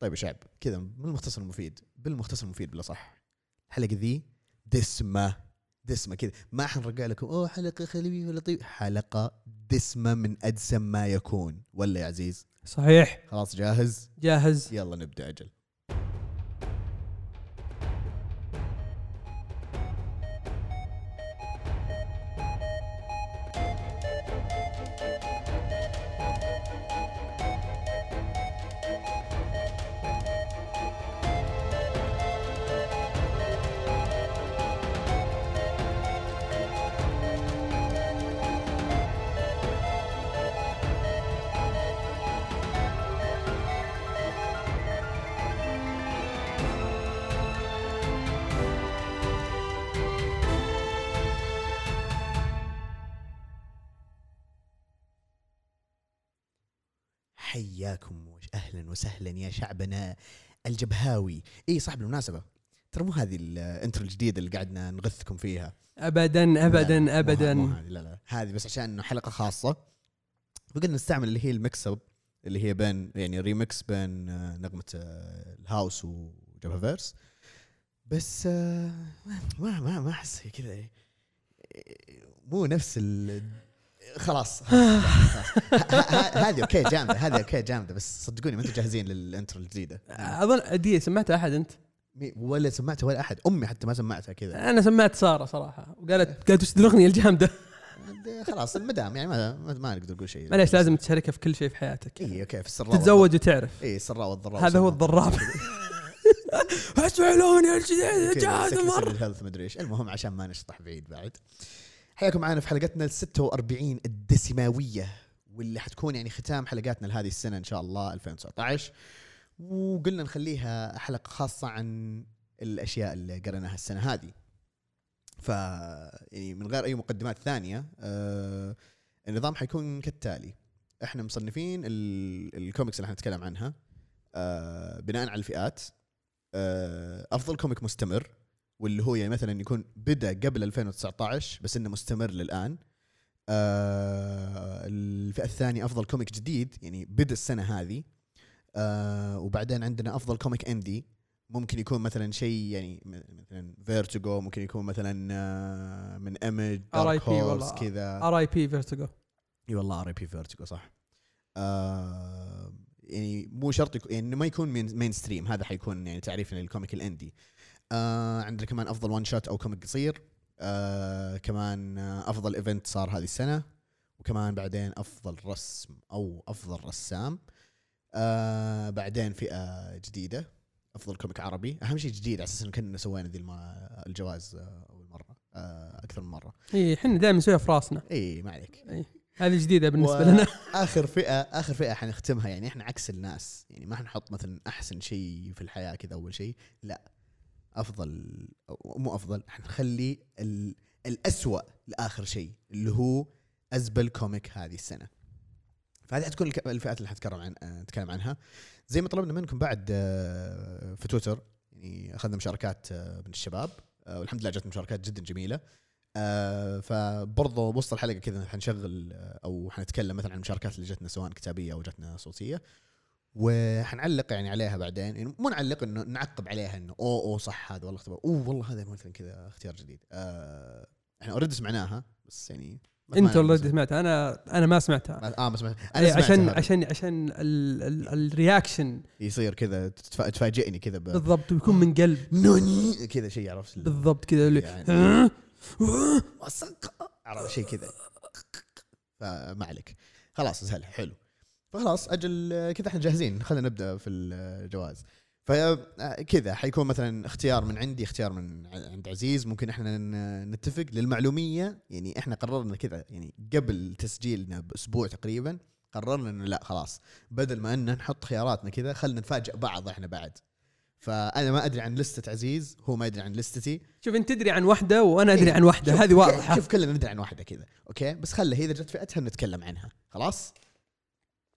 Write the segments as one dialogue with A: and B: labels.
A: طيب يا شعب كذا بالمختصر المفيد؟ بالمختصر المفيد بالأصح. الحلقة ذي دسمة دسمة كذا. ما حنرجع لكم أوه حلقة خفيفه لطيفه حلقة دسمة من ادسم ما يكون. ولا يا عزيز؟
B: صحيح.
A: خلاص جاهز؟
B: جاهز.
A: يلا نبدأ أجل. الجبهاوي اي صح بالمناسبه ترى مو هذه ال intro الجديدة اللي قعدنا نغثكم فيها.
B: ابدا
A: لا،
B: ابدا
A: مو مو
B: ابدا.
A: هذه لا لا هذه بس عشان إنه حلقة خاصة. فقلنا نستعمل اللي هي ال mix up اللي هي بين يعني ريمكس بين آه، نغمة آه، ال house وجبهة verse. بس آه، ما ما ما أحس كذا إيه، مو نفس خلاص. هذه okay جامدة هذه okay جامدة بس صدقوني ما أنتم جاهزين لل intro
B: الجديدة. أظن دي سمعتها أحد
A: أنت؟ ولا سمعتها ولا أحد. أمي حتى ما سمعتها كذا.
B: أنا سمعت سارة صراحة وقالت قالت وش الاغنيه الجامدة؟
A: خلاص المدام يعني ما ما, نقدر نقول شيء.
B: معليش لازم تشاركها في كل شيء في حياتك.
A: اي okay في السراء
B: تتزوج وتعرف.
A: اي السراء والضراء
B: هذا هو الضراء. اسمع الاغنيه الجديده جاهزه مرة.
A: ال health مدري إيش. المهم عشان ما نشطح بعيد بعد. حياكم معنا في حلقتنا ال 46 الدسماوية واللي حتكون يعني ختام حلقاتنا لهذه السنة إن شاء الله 2019 وقلنا نخليها حلقة خاصة عن الأشياء اللي قريناها السنة هذه. ف يعني من غير أي مقدمات ثانية آه النظام حيكون كالتالي. إحنا مصنفين ال- الكوميكس اللي حنتكلم عنها آه بناء على الفئات آه أفضل comic مستمر واللي هو يعني مثلا يكون بدأ قبل 2019 بس إنه مستمر للآن. آه الفئة الثانية أفضل comic جديد يعني بدا السنة هذه. آه وبعدين عندنا أفضل comic indie ممكن يكون مثلا شيء يعني مثلا Vertigo ممكن يكون مثلا آه من Image
B: RIP والله.
A: كذا.
B: ار اي بي فيرتيجو
A: إي والله ار اي بي فيرتيجو صح. آه يعني مو شرط يكون يعني ما يكون main, mainstream هذا حيكون يعني تعريفنا لل comic ال indie آه عندنا كمان أفضل one shot أو comic قصير. آه كمان آه أفضل event صار هذه السنة وكمان بعدين أفضل رسم أو أفضل رسام. آه بعدين فئة جديدة أفضل comic عربي. أهم شيء جديد على أساس إنه كنا سوينا ذي الجوائز آه، أول مرة آه أكثر من مرة.
B: إي إحنا دائما نسويها في راسنا.
A: إي ما عليك.
B: إي. هذه جديدة
A: بالنسبة
B: لنا.
A: آخر فئة آخر فئة حنختمها يعني إحنا عكس الناس. يعني ما حنحط مثلا أحسن شيء في الحياة كذا أول شيء. لا. أفضل أو مو أفضل حنخلي ال- الأسوأ لآخر شيء اللي هو أزبل كوميك هذه السنة. فهذه حتكون الفئات اللي حنتكلم عن آه، نتكلم عنها. زي ما طلبنا منكم بعد آه، في تويتر يعني أخذنا مشاركات آه، من الشباب والحمد لله جت مشاركات جدا جميلة. فبرضه وسط الحلقة كذا حنشغل أو حنتكلم مثلا عن المشاركات اللي جتنا سواء كتابية أو جتنا صوتية. وحنعلق يعني عليها بعدين يعني مو نعلق إنه نعقب عليها إنه أوه أوه صح هذا والله اختبار أوه والله هذا مثلا كذا اختيار جديد. آه إحنا already سمعناها بس يعني أنت
B: already سمعتها أنا أنا ما سمعتها.
A: آه ما سمعت
B: إيه،
A: أنا سمعتها
B: عشان
A: هذه.
B: عشان عشان ال- ال- ال reaction
A: يصير كذا تفاجئني كذا.
B: بالضبط ويكون من قلب.
A: نوني كذا شيء عرفت؟
B: بالضبط كذا
A: يعني عرفت؟ شيء كذا. فما عليك. خلاص سهل حلو. فخلاص أجل كذا إحنا جاهزين. خلينا نبدأ في الجوائز. فكذا حيكون مثلا اختيار من عندي اختيار من عند عزيز. ممكن إحنا نتفق للمعلومية. يعني إحنا قررنا كذا يعني قبل تسجيلنا بأسبوع تقريبا قررنا إنه لا خلاص. بدل ما إن نحط خياراتنا كذا خلينا نفاجئ بعض إحنا بعد. فانا ما أدري عن لستة عزيز هو ما يدري عن لستتي.
B: شوف أنت تدري عن واحدة وأنا أدري
A: إيه،
B: عن
A: واحدة.
B: هذه واضحة.
A: شوف كلنا ندري عن واحدة كذا. أوكي؟ بس خلها إذا جت فئتها نتكلم عنها. خلاص؟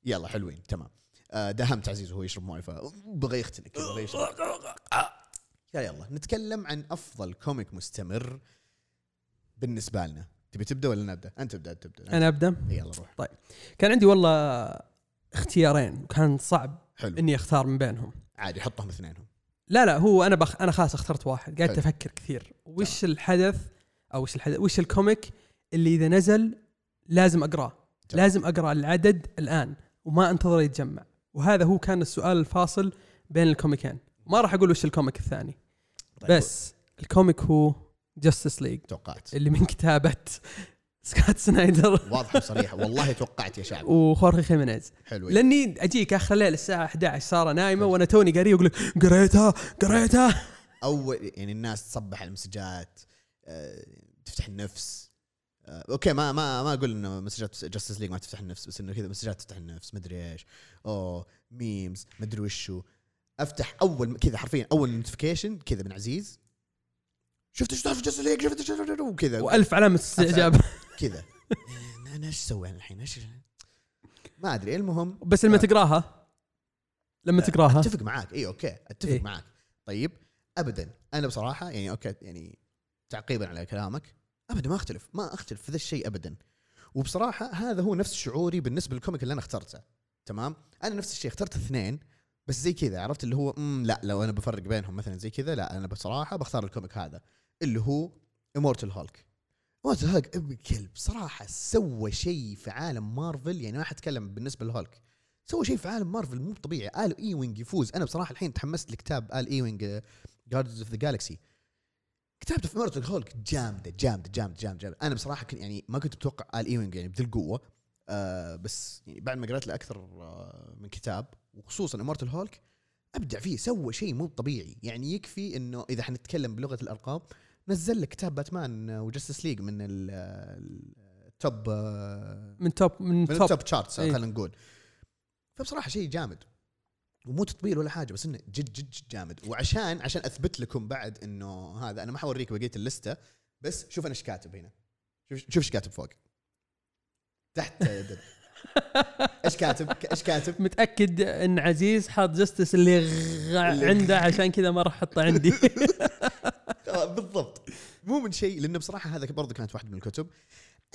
A: يلا حلوين تمام. آه، داهمت عزيز وهو يشرب مويه فبغى يختنق بغى يشرب. يا يلا نتكلم عن أفضل comic مستمر بالنسبة لنا. تبي تبدأ ولا نبدأ؟ أنت ابدأ أنت تبدا
B: أنا أبدأ؟
A: يلا روح.
B: كان عندي والله اختيارين وكان صعب
A: حلو.
B: إني أختار من بينهم.
A: عادي حطهم اثنينهم.
B: لا لا هو أنا بخ... أنا خلاص اخترت واحد. قاعد. أفكر كثير. وش الحدث أو وش الحدث وش ال comic اللي إذا نزل لازم
A: أقرأه.
B: لازم أقرأ العدد الآن. وما انتظر يتجمع. وهذا هو كان السؤال الفاصل بين الكوميكين. ما راح أقول وش ال comic الثاني.
A: طيب،
B: بس ال comic هو Justice League
A: توقعت.
B: اللي من كتابة سكوت سنايدر.
A: واضحه وصريحه والله توقعت يا شعب.
B: وخورخي خيمينيز.
A: حلو.
B: لأني أجيك آخر الليل الساعة 11 سارة نايمة وأنا توني قاري واقول لك قريتها قريتها.
A: أول يعني الناس تصبح على المسجات آه، تفتح النفس. okay ما ما ما أقول إنه مسجات Justice League ما تفتح النفس بس إنه كذا مسجات تفتح النفس مدري إيش. أوه memes مدري وشو. أفتح أول كذا حرفيا أول notification كذا من عزيز. شفت إيش في Justice League شفت وكذا
B: وألف علامة استعجاب.
A: كذا. أنا إيش أسوي أنا الحين؟ إيش؟ ما أدري المهم.
B: بس لما
A: آه.
B: تقراها لما تقراها.
A: أتفق معاك. اي okay أتفق
B: إيه.
A: إيه؟ معاك. طيب ابدا. أنا بصراحة يعني okay يعني تعقيبا على كلامك. ابدا ما أختلف ما أختلف في ذا الشيء ابدا. وبصراحة هذا هو نفس شعوري بالنسبة لل comic اللي أنا اخترته تمام؟ أنا نفس الشيء اخترت اثنين بس زي كذا عرفت اللي هو مم لا لو أنا بفرق بينهم مثلا زي كذا لا أنا بصراحة بختار ال comic هذا اللي هو Immortal Hulk Immortal Hulk ابن كلب صراحة سوى شيء في عالم مارفل يعني ما حتكلم بالنسبة لهولك. سوى شيء في عالم مارفل مو طبيعي. آل إيوينج يفوز. أنا بصراحة الحين تحمست لكتاب آل إيوينج Guardians of the Galaxy كتابته في Immortal Hulk جامدة جامدة جامدة جامدة, جامدة. أنا بصراحة كنت يعني ما كنت متوقع آل ايوينج يعني بذي القوة آه بس يعني بعد ما قرأت له أكثر آه من كتاب وخصوصا Immortal Hulk أبدع فيه سوى شيء مو طبيعي يعني يكفي إنه إذا حنتكلم بلغة الارقام نزل لك كتاب باتمان و Justice League من ال- ال- ال top آه،
B: من top من
A: من
B: top
A: ال top charts
B: إيه.
A: خلينا نقول فبصراحة شيء جامد ومو تطبيل ولا حاجة بس إنه جد جد جد جامد. وعشان عشان أثبت لكم بعد إنه هذا أنا ما حوريك بقية اللستة بس شوف أنا إيش كاتب هنا. شوف شوف إيش كاتب فوق. تحت. إيش كاتب؟ إيش كاتب؟
B: متأكد إن عزيز حاط Justice League...
A: اللي-
B: عنده عشان كذا ما راح أحطه عندي.
A: آه، بالضبط. مو من شيء لأنه بصراحة هذا برضه كانت واحدة من الكتب.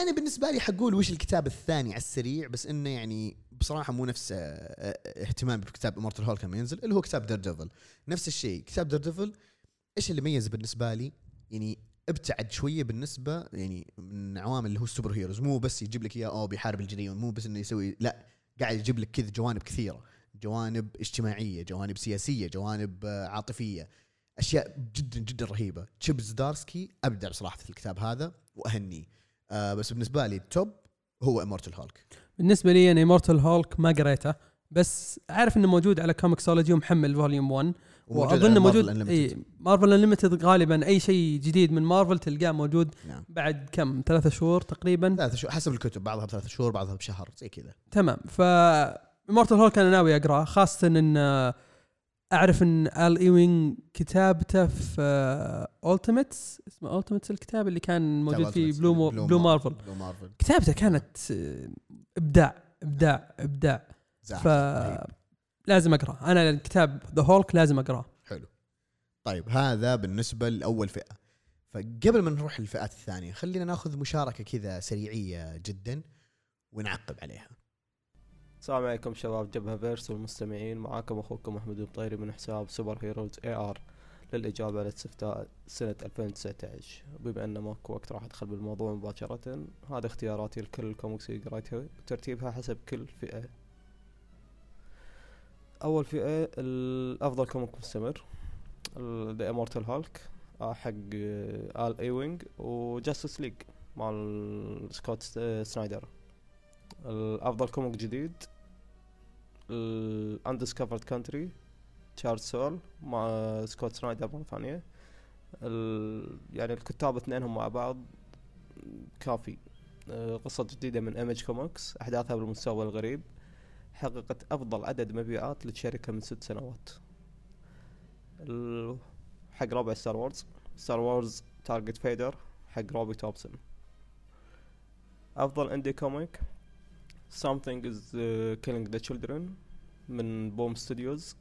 A: أنا بالنسبة لي حقول وش الكتاب الثاني على السريع بس إنه يعني بصراحة مو نفس آه، آه، اهتمامي بكتاب Immortal Hulk لما ينزل اللي هو كتاب Daredevil نفس الشيء كتاب Daredevil إيش اللي ميز بالنسبة لي؟ يعني ابتعد شوية بالنسبة يعني من عوامل اللي هو ال super heroes. مو بس يجيب لك إياه أوه بيحارب الجريمه مو بس إنه يسوي لا قاعد يجيب لك كذا جوانب كثيرة. جوانب اجتماعية جوانب سياسية جوانب آه، عاطفية. أشياء جدا جدا رهيبة. تشيب زدارسكي أبدع بصراحة في الكتاب هذا واهنيه آه بس بالنسبة لي ال top هو Immortal Hulk
B: بالنسبة لي أنا Immortal Hulk ما قريته بس عارف إنه موجود على ComiXology ومحمل volume 1 وأظن موجود في Marvel Unlimited غالبا أي شيء جديد من مارفل تلقاه موجود
A: نعم.
B: بعد كم؟ ثلاثة شهور تقريبا؟
A: ثلاث شهور حسب الكتب بعضها بثلاث شهور بعضها بشهر زي كذا.
B: تمام. ف Immortal Hulk أنا ناوي أقرأه خاصة إن أعرف إن آل ايوينج كتابته في Ultimates اسمه Ultimates الكتاب اللي كان موجود في Blue, مو Blue Marvel
A: Blue Marvel
B: كتابته كانت آه، إبداع إبداع
A: إبداع.
B: ف
A: رهيب.
B: لازم اقراه أنا الكتاب ذا هولك لازم اقراه
A: حلو. طيب هذا بالنسبة لأول فئة. فقبل ما نروح للفئات الثانية خلينا ناخذ مشاركة كذا سريعية جدا ونعقب عليها.
C: السلام عليكم شباب جبهة فيرس والمستمعين. معاكم أخوكم أحمد الطيري من حساب Superheroes AR للإجابة على استفتاء سنة 2019 بما أن ماكو وقت راح أدخل بالموضوع مباشرة هذه اختياراتي لكل الكوميكس اللي قريتها وترتيبها حسب كل فئة. أول فئة الأفضل comic مستمر؟ The Immortal Hulk حق آه، ال ايوينج و Justice League مال سكوت سنايدر الأفضل comic جديد Undiscovered Country تشارلز سول مع سكوت سنايدر مرة ثانية. ال- يعني الكتاب اثنينهم مع بعض كافي. آه، قصة جديدة من Image Comics أحداثها بالمستوى الغريب. حققت أفضل عدد مبيعات للشركة من ست سنوات. حق رابع Star Wars Star Wars Target Vader حق روبي تومسون. أفضل indie comic Something is uh, killing the children من Boom Studios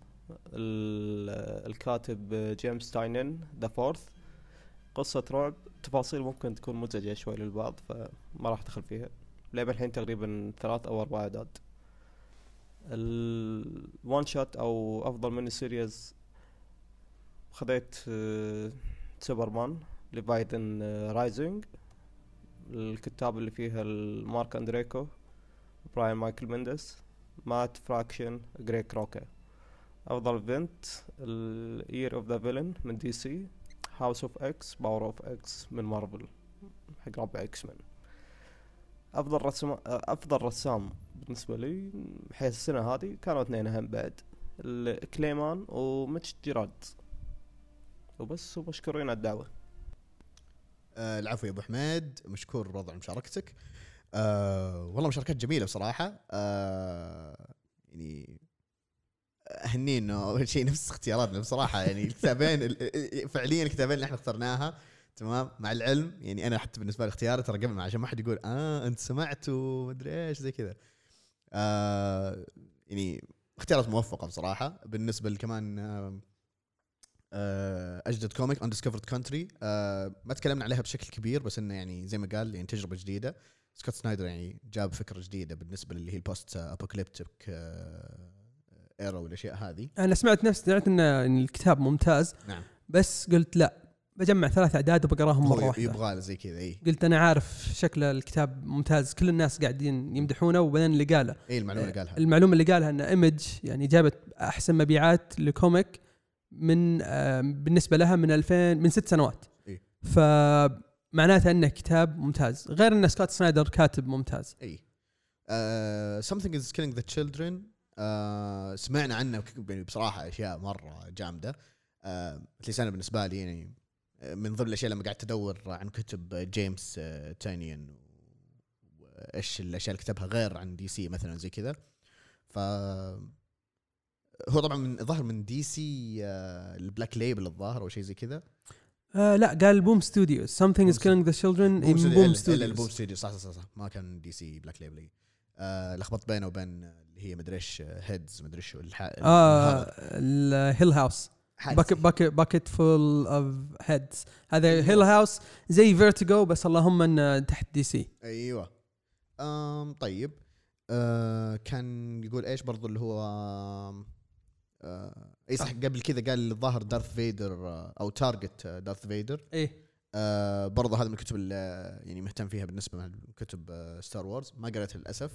C: الكاتب جيمس تاينن the Fourth قصة رعب. تفاصيل ممكن تكون مزعجة شوي للبعض فما راح أدخل فيها. لغاية الحين تقريبا ثلاث أو أربع اعداد ال one shot أو أفضل mini series خذيت Superman Leviathan Rising الكتاب اللي فيها مارك اندريكو براين مايكل ميندس مات فراكشن جريك كروكا افضل فينت الير اوف ذا فيلن من دي سي هاوس اوف إكس باور اوف إكس من مارفل حق ربع إكس مان أفضل رسم أفضل رسام بالنسبة لي بحيث السنة هذه كانوا اثنين أهم بعد. كليمان وميتش جيراد وبس ومشكورين على الدعوة.
A: آه العفو يا أبو حميد. مشكور على مشاركتك. آه والله مشاركات جميلة بصراحة. آه يعني اهني إنه أول شيء نفس اختياراتنا بصراحة. يعني الكتابين فعليا الكتابين اللي إحنا اخترناها. تمام؟ مع العلم يعني أنا حتى بالنسبة لي اختياري ترى قبل عشان ما حد يقول آه أنت سمعت ومدري إيش زي كذا. آه يعني اختيارات موفقة بصراحة. بالنسبة كمان آه آه أجدد comic Undiscovered Country ما تكلمنا عليها بشكل كبير بس إنه يعني زي ما قال يعني تجربة جديدة. سكوت سنايدر يعني جاب فكرة جديدة بالنسبة للي هي ال post-apocalyptic era والأشياء هذه.
B: أنا سمعت نفس سمعت ان الكتاب ممتاز
A: نعم.
B: بس قلت لا بجمع ثلاث أعداد وبقراهم مرة واحدة.
A: يبغى زي كذا اي
B: قلت أنا عارف شكل الكتاب ممتاز كل الناس قاعدين يمدحونه وبعدين اللي قاله.
A: اي المعلومة اللي قالها.
B: المعلومة اللي قالها إن Image يعني جابت أحسن مبيعات ل comic من بالنسبة لها من 2000 من ست سنوات.
A: إيه؟
B: فمعناته انه كتاب ممتاز. غير إن سكوت سنايدر كاتب ممتاز.
A: إي. is killing the children. uh, سمعنا عنه يعني بصراحة أشياء مرة جامدة. uh, أنا بالنسبة لي يعني من ضمن الأشياء لما قعدت أدور عن كتب جيمس تاينيون وإيش الأشياء اللي كتبها غير عن دي سي مثلا زي كذا. ف هو طبعا من ظهر من دي سي ال Black Label الظاهر أو شيء زي كذا.
B: آه لا قال بوم ستوديو something is killing the children in بوم ستوديو
A: بوم ستوديو صح, صح, صح, ما كان دي سي Black Label آه لخبطت بينه وبين اللي هي مدري إيش heads مدري إيش
B: آه ال Hill House Basket basket basket full of heads هذا Hill House زي Vertigo بس اللهم انه تحت دي سي
A: أيوه. آم طيب. آه كان يقول إيش برضو اللي هو آه اي صح قبل كذا قال الظاهر دارث فيدر آه أو Target دارث فيدر.
B: إيه.
A: آه برضه هذا من الكتب اللي يعني مهتم فيها بالنسبة لكتب Star Wars ما قريتها للأسف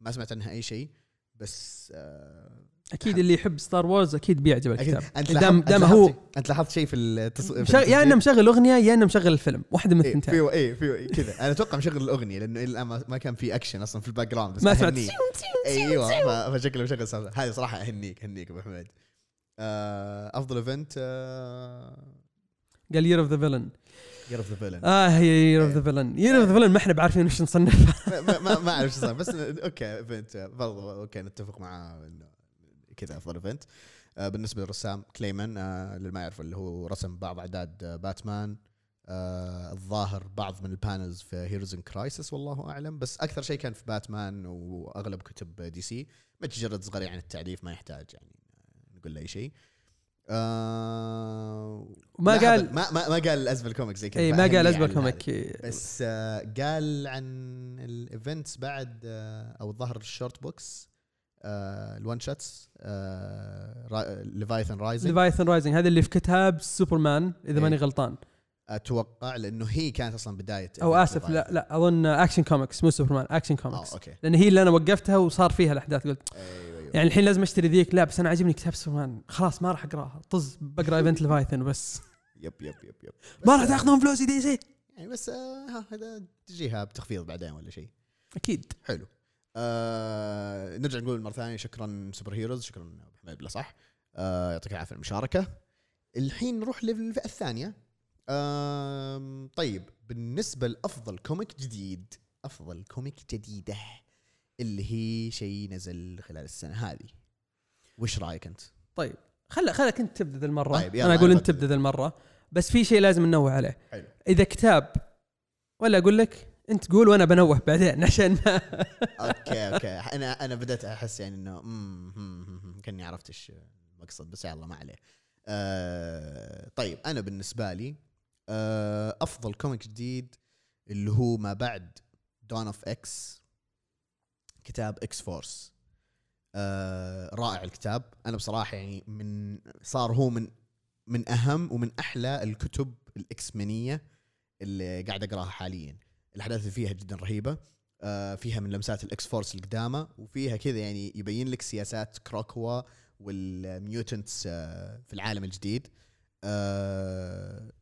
A: ما سمعت عنها أي شيء بس آه
B: أكيد اللي يحب Star Wars أكيد بيعجبه الكتاب.
A: أنت دام دام هو أنت لاحظت شيء في التصوير
B: يا إنه مشغل اغنيه يا إنه مشغل الفيلم. واحدة من الثنتين
A: أيوه اي في كذا. أنا أتوقع مشغل الأغنية لأنه الان ما كان في اكشن أصلا في ال background
B: بس ما سمعت.
A: أيوه فشكله مشغل هذه صراحة أهنيك أهنيك أبو حميد آه، أفضل ايفنت آه،
B: قال يير اوف ذا فيلن
A: يير اوف ذا فيلن
B: آه هي يير اوف ذا فيلن يير اوف ذا فيلن ما إحنا بعارفين وش نصنفها.
A: ما أعرف شو بس okay event برضه okay نتفق مع كذا أفضل event آه بالنسبة للرسام كلاي مان آه اللي ما يعرف اللي هو رسم بعض أعداد آه باتمان. آه الظاهر بعض من ال panels في Heroes in Crisis والله أعلم. بس أكثر شيء كان في باتمان وأغلب كتب دي سي مجرد صغير يعني التعريف ما يحتاج يعني نقول له اي شيء. آه
B: ما قال
A: ما ما, ما قال ال Ausable Comic زي كذا
B: اي ما قال ال Ausable Comic
A: بس آه قال عن ال events بعد آه أو الظهر ال short box الون شوتس ليفايثن رايزنج
B: ليفايثن رايزنج هذا اللي في كتاب سوبرمان اذا ماني غلطان.
A: أتوقع لأنه هي كانت أصلا بداية
B: أو آسف لا لا أظن Action Comics مو سوبرمان Action Comics
A: okay.
B: لأن هي اللي أنا وقفتها وصار فيها الأحداث قلت
A: أيوة أيوة.
B: يعني الحين لازم أشتري ذيك. لا بس أنا عاجبني كتاب سوبرمان خلاص ما راح أقرأها. طز بقرأ Event Leviathan بس.
A: yep yep yep yep.
B: ما راح تاخذون فلوسي دي سي
A: يعني بس ها هذا تجيها بتخفيض بعدين ولا شيء.
B: أكيد.
A: حلو. آه نرجع نقول مرة ثانية شكرا Super Heroes شكرا أبو حميد صح. آه يعطيك العافية المشاركة. الحين نروح للفئة الثانية. آه طيب بالنسبة لأفضل comic جديد أفضل comic جديدة اللي هي شيء نزل خلال السنة هذه. وش رأيك أنت؟
B: طيب خل خلك أنت تبدأ ذا المرة. طيب أنا أقول أنت تبدأ ذا المرة بس في شيء لازم ننوه عليه.
A: حلو.
B: إذا كتاب ولا أقول لك؟ انت تقول وأنا بنوه بعدين عشان
A: okay okay. أنا أنا بدأت أحس يعني إنه كأني عرفت إيش المقصد بس يلا ما عليه. آه طيب أنا بالنسبة لي آه أفضل comic جديد اللي هو ما بعد Dawn of X كتاب X-Force آه رائع الكتاب. أنا بصراحة يعني من صار هو من من أهم ومن أحلى الكتب الاكسمنيه اللي قاعد أقراها حاليا. الأحداث اللي فيها جدا رهيبة. آه فيها من لمسات ال X-Force القدامى وفيها كذا يعني يبين لك سياسات كروكوا وال mutants آه في العالم الجديد. آه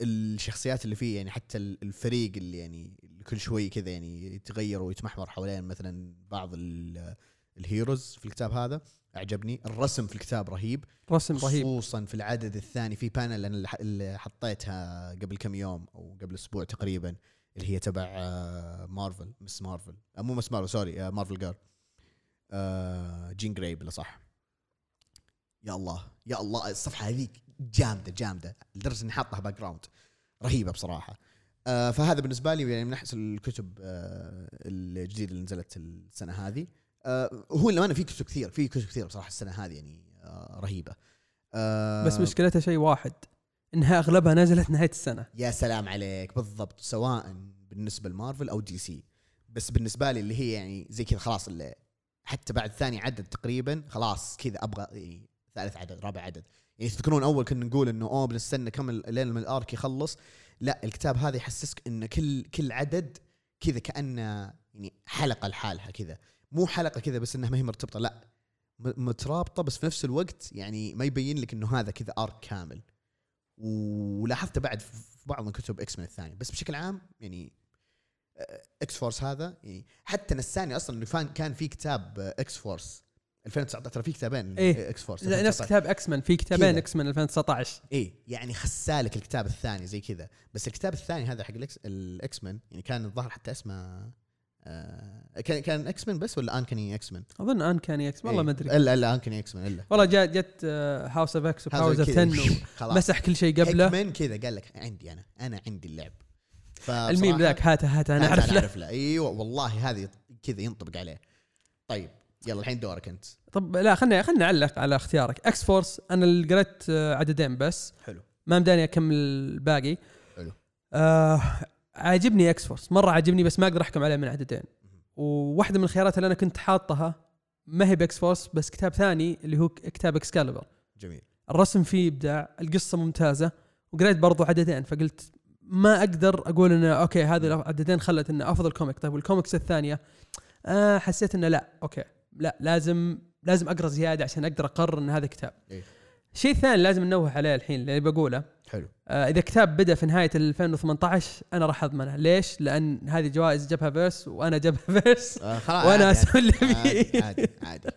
A: الشخصيات اللي فيه يعني حتى الفريق اللي يعني كل شوي كذا يعني يتغير ويتمحور حوالين مثلا بعض ال heroes في الكتاب هذا. أعجبني. الرسم في الكتاب رهيب.
B: رسم رهيب.
A: خصوصا في العدد الثاني في panel أنا اللي حطيتها قبل كم يوم أو قبل أسبوع تقريبا. اللي هي تبع Marvel Ms. Marvel. مو Ms. Marvel sorry Marvel Girl جين جراي بلا صح يا الله يا الله الصفحة هذيك جامدة جامدة لدرجة إني حاطها background رهيبة بصراحة. آه فهذا بالنسبة لي يعني من احسن الكتب آه الجديدة اللي نزلت السنة هذه. آه هو أنا في كتب كثير في كتب كثير بصراحة السنة هذه يعني آه رهيبة.
B: آه بس مشكلتها شيء واحد. إنها أغلبها نزلت نهاية السنة.
A: يا سلام عليك. بالضبط. سواء بالنسبة لمارفل أو دي سي. بس بالنسبة لي اللي هي يعني زي كذا خلاص اللي حتى بعد ثاني عدد تقريبا خلاص كذا أبغى يعني ثالث عدد رابع عدد. يعني تذكرون أول كنا نقول إنه أوه بنستنى كم لين الأرك يخلص. لا الكتاب هذا يحسسك إن كل كل عدد كذا كأنه يعني حلقة لحالها كذا. مو حلقة كذا بس إنها ما هي مرتبطة لا. مترابطة بس في نفس الوقت يعني ما يبين لك إنه هذا كذا arc كامل. ولاحظته بعد في بعض من كتب إكس من الثاني بس بشكل عام يعني إكس فورس هذا يعني حتى نساني أصلا انه كان في كتاب إكس فورس 2019 ترى في كتابين
B: إيه؟ إكس فورس نفس كتاب إكس مان في كتابين إكس مان 2019
A: اي يعني خس لك الكتاب الثاني زي كذا. بس الكتاب الثاني هذا حق الاكس مان يعني كان الظاهر حتى اسمه آه كان كان إكس مان بس ولا انكني إكس مان؟
B: أظن انكني إكس والله ما أدري.
A: الا إلا انكني إكس مان إلا.
B: والله جت جت House of X و Powers of 10 مسح كل شيء قبله.
A: من كذا قال لك عندي أنا أنا عندي اللعب.
B: الميم ذاك هاته هاته أنا أعرف له.
A: له. أيوه والله هذه كذا ينطبق عليه. طيب يلا الحين دورك أنت.
B: طب لا خلينا خلينا نعلق على اختيارك. إكس فورس أنا اللي قريت عددين بس.
A: حلو.
B: ما مداني أكمل الباقي حلو. آه عاجبني إكس فورس مرة عاجبني بس ما أقدر أحكم عليه من عددين وواحدة من الخيارات اللي أنا كنت حاطها ما هي ب إكس فورس بس كتاب ثاني اللي هو كتاب اكسكاليبر
A: جميل.
B: الرسم فيه إبداع القصة ممتازة وقريت برضو عددين فقلت ما أقدر أقول إنه أوكي هذه العددين خلت إنه أفضل كوميك طيب والكوميكس الثانية آه حسيت إنه لا أوكي لا لازم لازم أقرأ زيادة عشان أقدر أقرر إن هذا كتاب. إيه؟ الشيء الثاني لازم ننوه عليه الحين اللي بقوله.
A: حلو.
B: آه إذا كتاب بدأ في نهاية 2018 أنا راح أضمنه. ليش؟ لأن هذه جوائز جبهة فيرس وأنا جبهة فيرس آه وأنا أسوي اللي
A: عادي عادي, عادي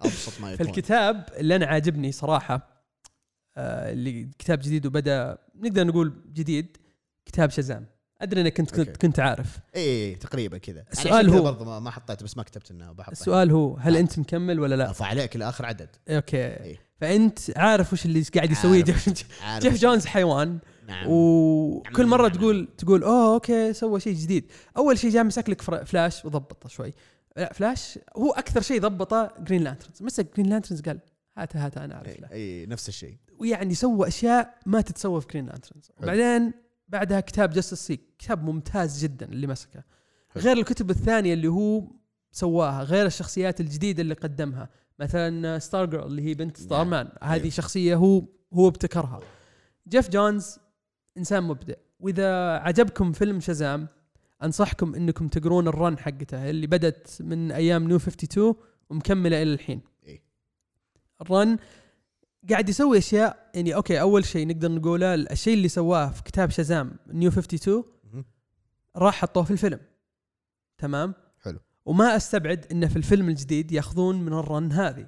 A: أبسط ما يكون.
B: فالكتاب اللي أنا عاجبني صراحة. آه اللي كتاب جديد وبدأ نقدر نقول جديد كتاب شزام. أدري إنك كنت كنت, كنت عارف.
A: إي إيه تقريبا كذا.
B: السؤال هو
A: برضه ما حطيته بس ما كتبت إنه
B: بحط السؤال هو هل أنت مكمل ولا لا؟
A: فعليك لآخر عدد.
B: أوكي. إيه؟ فأنت عارف وش اللي قاعد يسويه جيف, جيف جونز حيوان. نعم. وكل نعم. مرة نعم. تقول تقول أوه أوكي سوى شيء جديد. أول شيء جاء مسك لك فلاش وضبطه شوي. لا فلاش هو أكثر شيء ضبطه جرين لانترنز مسك جرين لانترنز قال هات هات أنا أعرف
A: إي نفس الشيء.
B: ويعني سوى أشياء ما تتسوى في جرين لانترنز وبعدين بعدها كتاب جاستس ليق كتاب ممتاز جدا اللي مسكه. غير الكتب الثانية اللي هو سواها غير الشخصيات الجديدة اللي قدمها. مثلا ستار جيرل اللي هي بنت ستار نعم. مان هذه أيوه. شخصية هو هو ابتكرها. جيف جونز إنسان مبدع. وإذا عجبكم فيلم شزام أنصحكم إنكم تقرون ال run حقته اللي بدت من أيام نيو 52 ومكملة إلى الحين. إيه. ال run قاعد يسوي أشياء يعني أوكي أول شيء نقدر نقوله الشيء اللي سواه في كتاب شازام نيو 52 راح حطوه في الفيلم. تمام؟ وما أستبعد انه في الفيلم الجديد ياخذون من الرن هذه.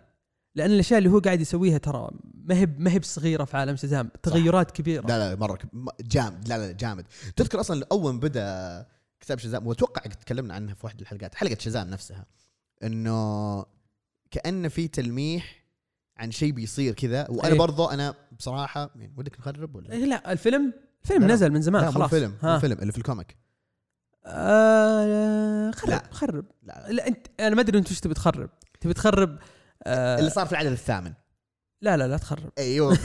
B: لأن الأشياء اللي هو قاعد يسويها ترى ما هي ما هي بصغيرة في عالم شازام تغيرات كبيرة.
A: لا لا مرة جامد لا لا جامد. تذكر أصلا اول ما بدأ كتاب شازام وأتوقع تكلمنا عنها في واحد الحلقات حلقة شازام نفسها إنه كانه في تلميح عن شيء بيصير كذا وأنا أيه. برضو أنا بصراحة يعني ودك نخرب ولا؟
B: إيه لا الفيلم الفيلم نزل من زمان خلاص.
A: الفيلم الفيلم اللي في الكوميك.
B: آه خرب لا. خرب. لا. لا. انت أنا ما أدري أنت وش تبي تخرب. تبي تخرب
A: آه اللي صار في العدد الثامن.
B: لا لا لا تخرب.
A: أيوه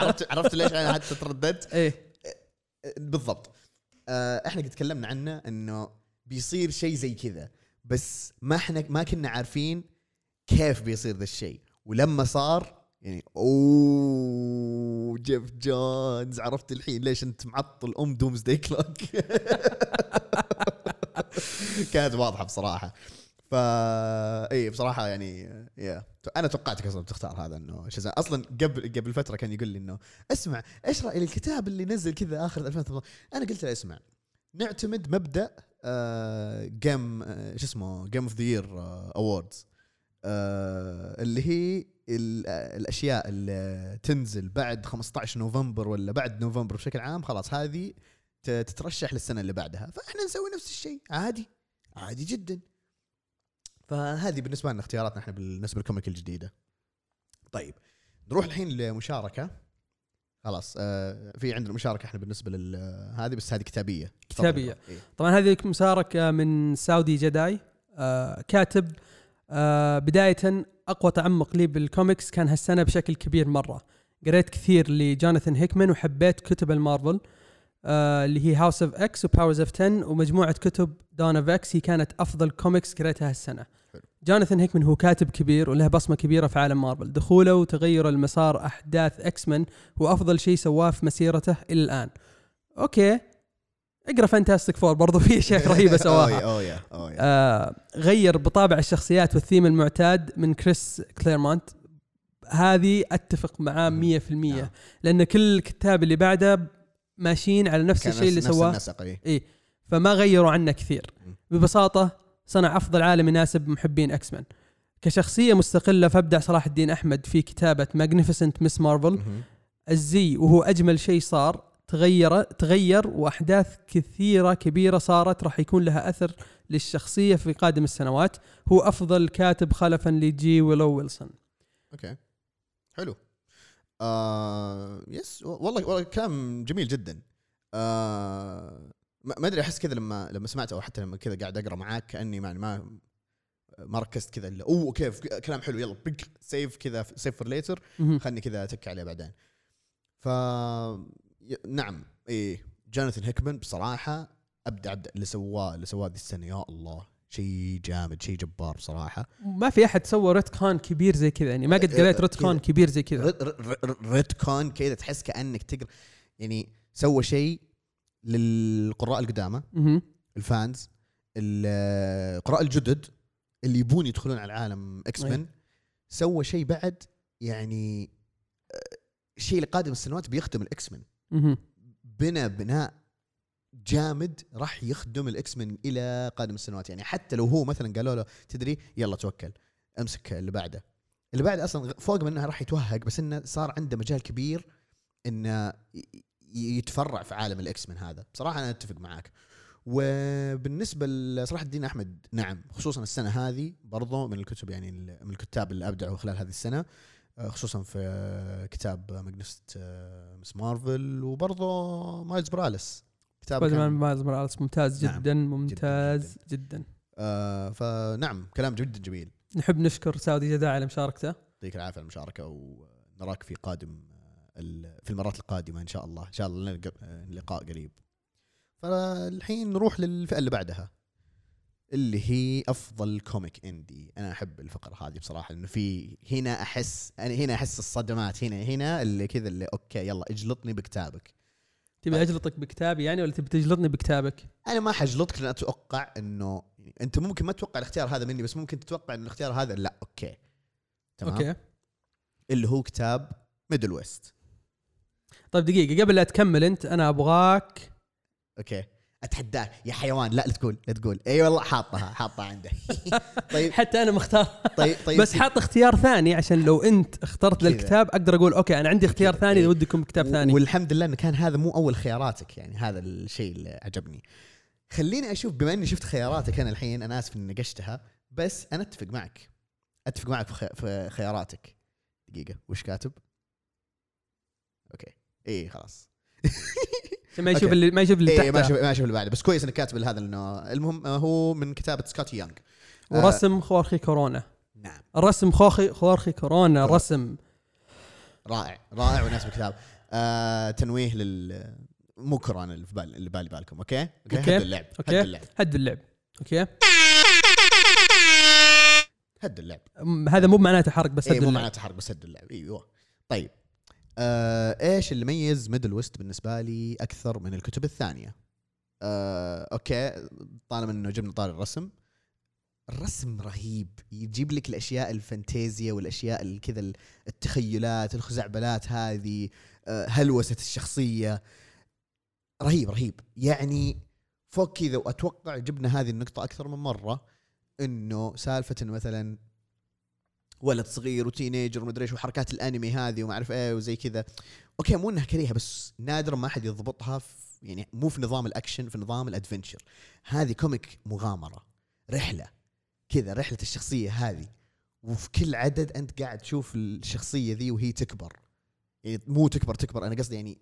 A: عرفت عرفت ليش أنا حتى ترددت؟
B: إيه.
A: بالضبط. آه إحنا قد تكلمنا عنه إنه بيصير شيء زي كذا. بس ما إحنا ما كنا عارفين كيف بيصير ذا الشيء. ولما صار يعني أوه جيف جونز عرفت الحين ليش أنت معطل أم Doomsday Clock كانت واضحة بصراحة. فا اي بصراحة يعني يا أنا توقعتك أصلا بتختار هذا إنه شزام أصلا قبل قبل فترة كان يقول لي إنه اسمع إيش رايك الكتاب اللي نزل كذا آخر 2018 أنا قلت له اسمع. نعتمد مبدأ آه جيم آه شو اسمه Game of the Year Awards اللي هي آه، الأشياء اللي تنزل بعد 15 نوفمبر ولا بعد نوفمبر بشكل عام خلاص هذه تترشح للسنة اللي بعدها. فإحنا نسوي نفس الشيء عادي. عادي جدا فهذه بالنسبة لنا اختياراتنا إحنا بالنسبة للكوميك الجديدة طيب نروح الحين لمشاركة خلاص آه في عندنا مشاركة إحنا بالنسبة لهذه بس هذه كتابية
B: كتابية.
A: تفضل. إيه.
B: طبعا هذه مشاركة من سعودي جداي آه كاتب آه بدايه أقوى تعمق لي بالكوميكس كان هالسنة بشكل كبير مرة قريت كثير لجوناثان هيكمان وحبيت كتب المارفل آه اللي هي House of X و Powers of 10 ومجموعة كتب Dawn of X هي كانت أفضل كوميكس قريتها
A: هالسنة.
B: جوناثان هيكمان هو كاتب كبير وله بصمة كبيرة في عالم مارفل دخوله وتغير المسار أحداث إكس مان هو أفضل شيء سواه في مسيرته إلى الآن. أوكي. اقرأ فانتاستيك فور برضو في أشياء رهيبة سواها.
A: يا يا
B: آه غير بطابع الشخصيات والثيم المعتاد من كريس كليرمونت هذه أتفق معاه 100%
A: نعم.
B: لأن كل الكتاب اللي بعده ماشيين على نفس الشيء اللي
A: نفس-
B: سواه.
A: النسق إيه.
B: اي فما غيروا عنه كثير. ببساطة صنع أفضل عالم يناسب محبين إكس مان كشخصية مستقلة فابدع صلاح الدين أحمد في كتابة ماجنيفيسنت مس مارفل. الزي وهو أجمل شيء صار تغير تغير وأحداث كثيرة كبيرة صارت راح يكون لها أثر للشخصية في قادم السنوات. هو أفضل كاتب خلفا لجي ويلو ويلسون.
A: أوكي. حلو. آه yes والله والله كلام جميل جدا. آه ما أدري أحس كذا لما لما سمعت أو حتى لما كذا قاعد أقرأ معاك كأني ما ما ما ركزت كذا إلا أوه كيف كلام حلو يلا بيج سيف كذا save for later خلني كذا أتك عليه بعدين. ف نعم إيه جوناثان هيكمان بصراحة أبدع أبدع اللي سواه اللي سواه ذي السنة يا الله. شيء جامد شيء جبار بصراحة
B: ما في أحد سوى retcon كبير زي كذا يعني ما قد قريت ريت كون كبير زي كذا
A: retcon كذا تحس كأنك تقرأ يعني سوى شيء للقراء القدامى.
B: ال
A: fans القراء الجدد اللي يبون يدخلون على عالم إكس مان
B: أي.
A: سوى شيء بعد يعني آه، شيء لقادم السنوات بيخدم الاكس مان. بنى بناء جامد راح يخدم الاكس مان إلى قادم السنوات. يعني حتى لو هو مثلا قالوا له تدري يلا توكل امسك اللي بعده. اللي بعده أصلا فوق من انه راح يتوهق بس إنه صار عنده مجال كبير إنه يتفرع في عالم الاكس مان هذا. بصراحة أنا أتفق معاك. وبالنسبة لصلاح الدين أحمد نعم خصوصا السنة هذه برضو من الكتب يعني من الكتاب اللي ابدعوا خلال هذه السنة آه، خصوصا في آه، كتاب ماجنست مس مارفل وبرضه مايلز موراليس كتاب
B: سبايدر مان مايلز موراليس ممتاز
A: نعم.
B: جدا ممتاز جدا,
A: آه فنعم كلام جدا جميل.
B: نحب نشكر سعودي جداع على مشاركته.
A: يعطيك العافية على المشاركة ونراك في قادم آه، في المرات القادمة إن شاء الله. إن شاء الله آه، لقاء قريب. فالحين نروح للفئة اللي بعدها اللي هي أفضل comic indie. أنا أحب الفقرة هذه بصراحة لأنه في هنا أحس أنا هنا أحس الصدمات هنا هنا اللي كذا اللي okay يلا اجلطني بكتابك.
B: تبي. أجلطك بكتابي يعني ولا تبي تجلطني بكتابك؟
A: أنا ما حجلطك لأن أتوقع إنه يعني أنت ممكن ما تتوقع الاختيار هذا مني بس ممكن تتوقع إن الاختيار هذا لا okay. تمام؟
B: okay.
A: اللي هو كتاب ميدل ويست.
B: طيب دقيقة قبل لا تكمل أنت أنا أبغاك
A: okay. اتحداك يا حيوان لا لا تقول لا تقول. إي والله حاطها حاطها عنده. طيب.
B: حتى أنا مختار.
A: طيب طيب.
B: بس حاط اختيار ثاني عشان لو أنت اخترت. للكتاب أقدر أقول okay أنا عندي اختيار ثاني. اذا ودكم كتاب ثاني.
A: والحمد لله انه كان هذا مو أول خياراتك يعني هذا الشيء اللي عجبني خليني أشوف بما إني شفت خياراتك أنا الحين أنا آسف إني نقشتها بس أنا أتفق معك. أتفق معك في خي- في خياراتك. دقيقة وش كاتب؟ okay. إي خلاص.
B: ما يشوف. اللي ما يشوف اللي
A: اي ما أشوف ما أشوف اللي بعده. بس كويس إنك كاتب هذا لأنه المهم هو من كتابة سكوتي يونغ آه،
B: ورسم خورخي كورونا.
A: نعم.
B: الرسم خوخي خورخي كورونا. رسم.
A: رائع رائع وناسب الكتاب آه تنويه لل مو كورونا اللي في بال اللي بالي بالكم okay? okay
B: okay.
A: هدوا اللعب
B: okay.
A: هدوا اللعب.
B: هد اللعب. okay.
A: هد اللعب.
B: هذا مو معناته حرق بس
A: اي
B: هدوا
A: مو
B: اللعب.
A: معناته حرق بس هد اللعب. أيوه. طيب. آه إيش اللي يميز ميدل ويست بالنسبة لي أكثر من الكتب الثانية؟ آه okay طالما إنه جبنا طاري الرسم. الرسم رهيب. يجيب لك الأشياء الفانتازيا والأشياء ال- كذا ال- التخيلات الخزعبلات هذه آه هلوسة الشخصية. رهيب رهيب. يعني فوق كذا وأتوقع جبنا هذه النقطة أكثر من مرة إنه سالفة مثلا ولد صغير و teenager ومدري إيش وحركات الأنمي هذه وما أعرف إيه وزي كذا. okay مو إنها كريهة بس نادرا ما أحد يضبطها في يعني مو في نظام الأكشن في نظام ال adventure. هذه comic مغامرة رحلة كذا رحلة الشخصية هذه. وفي كل عدد أنت قاعد تشوف الشخصية ذي وهي تكبر. يعني مو تكبر تكبر أنا قصدي يعني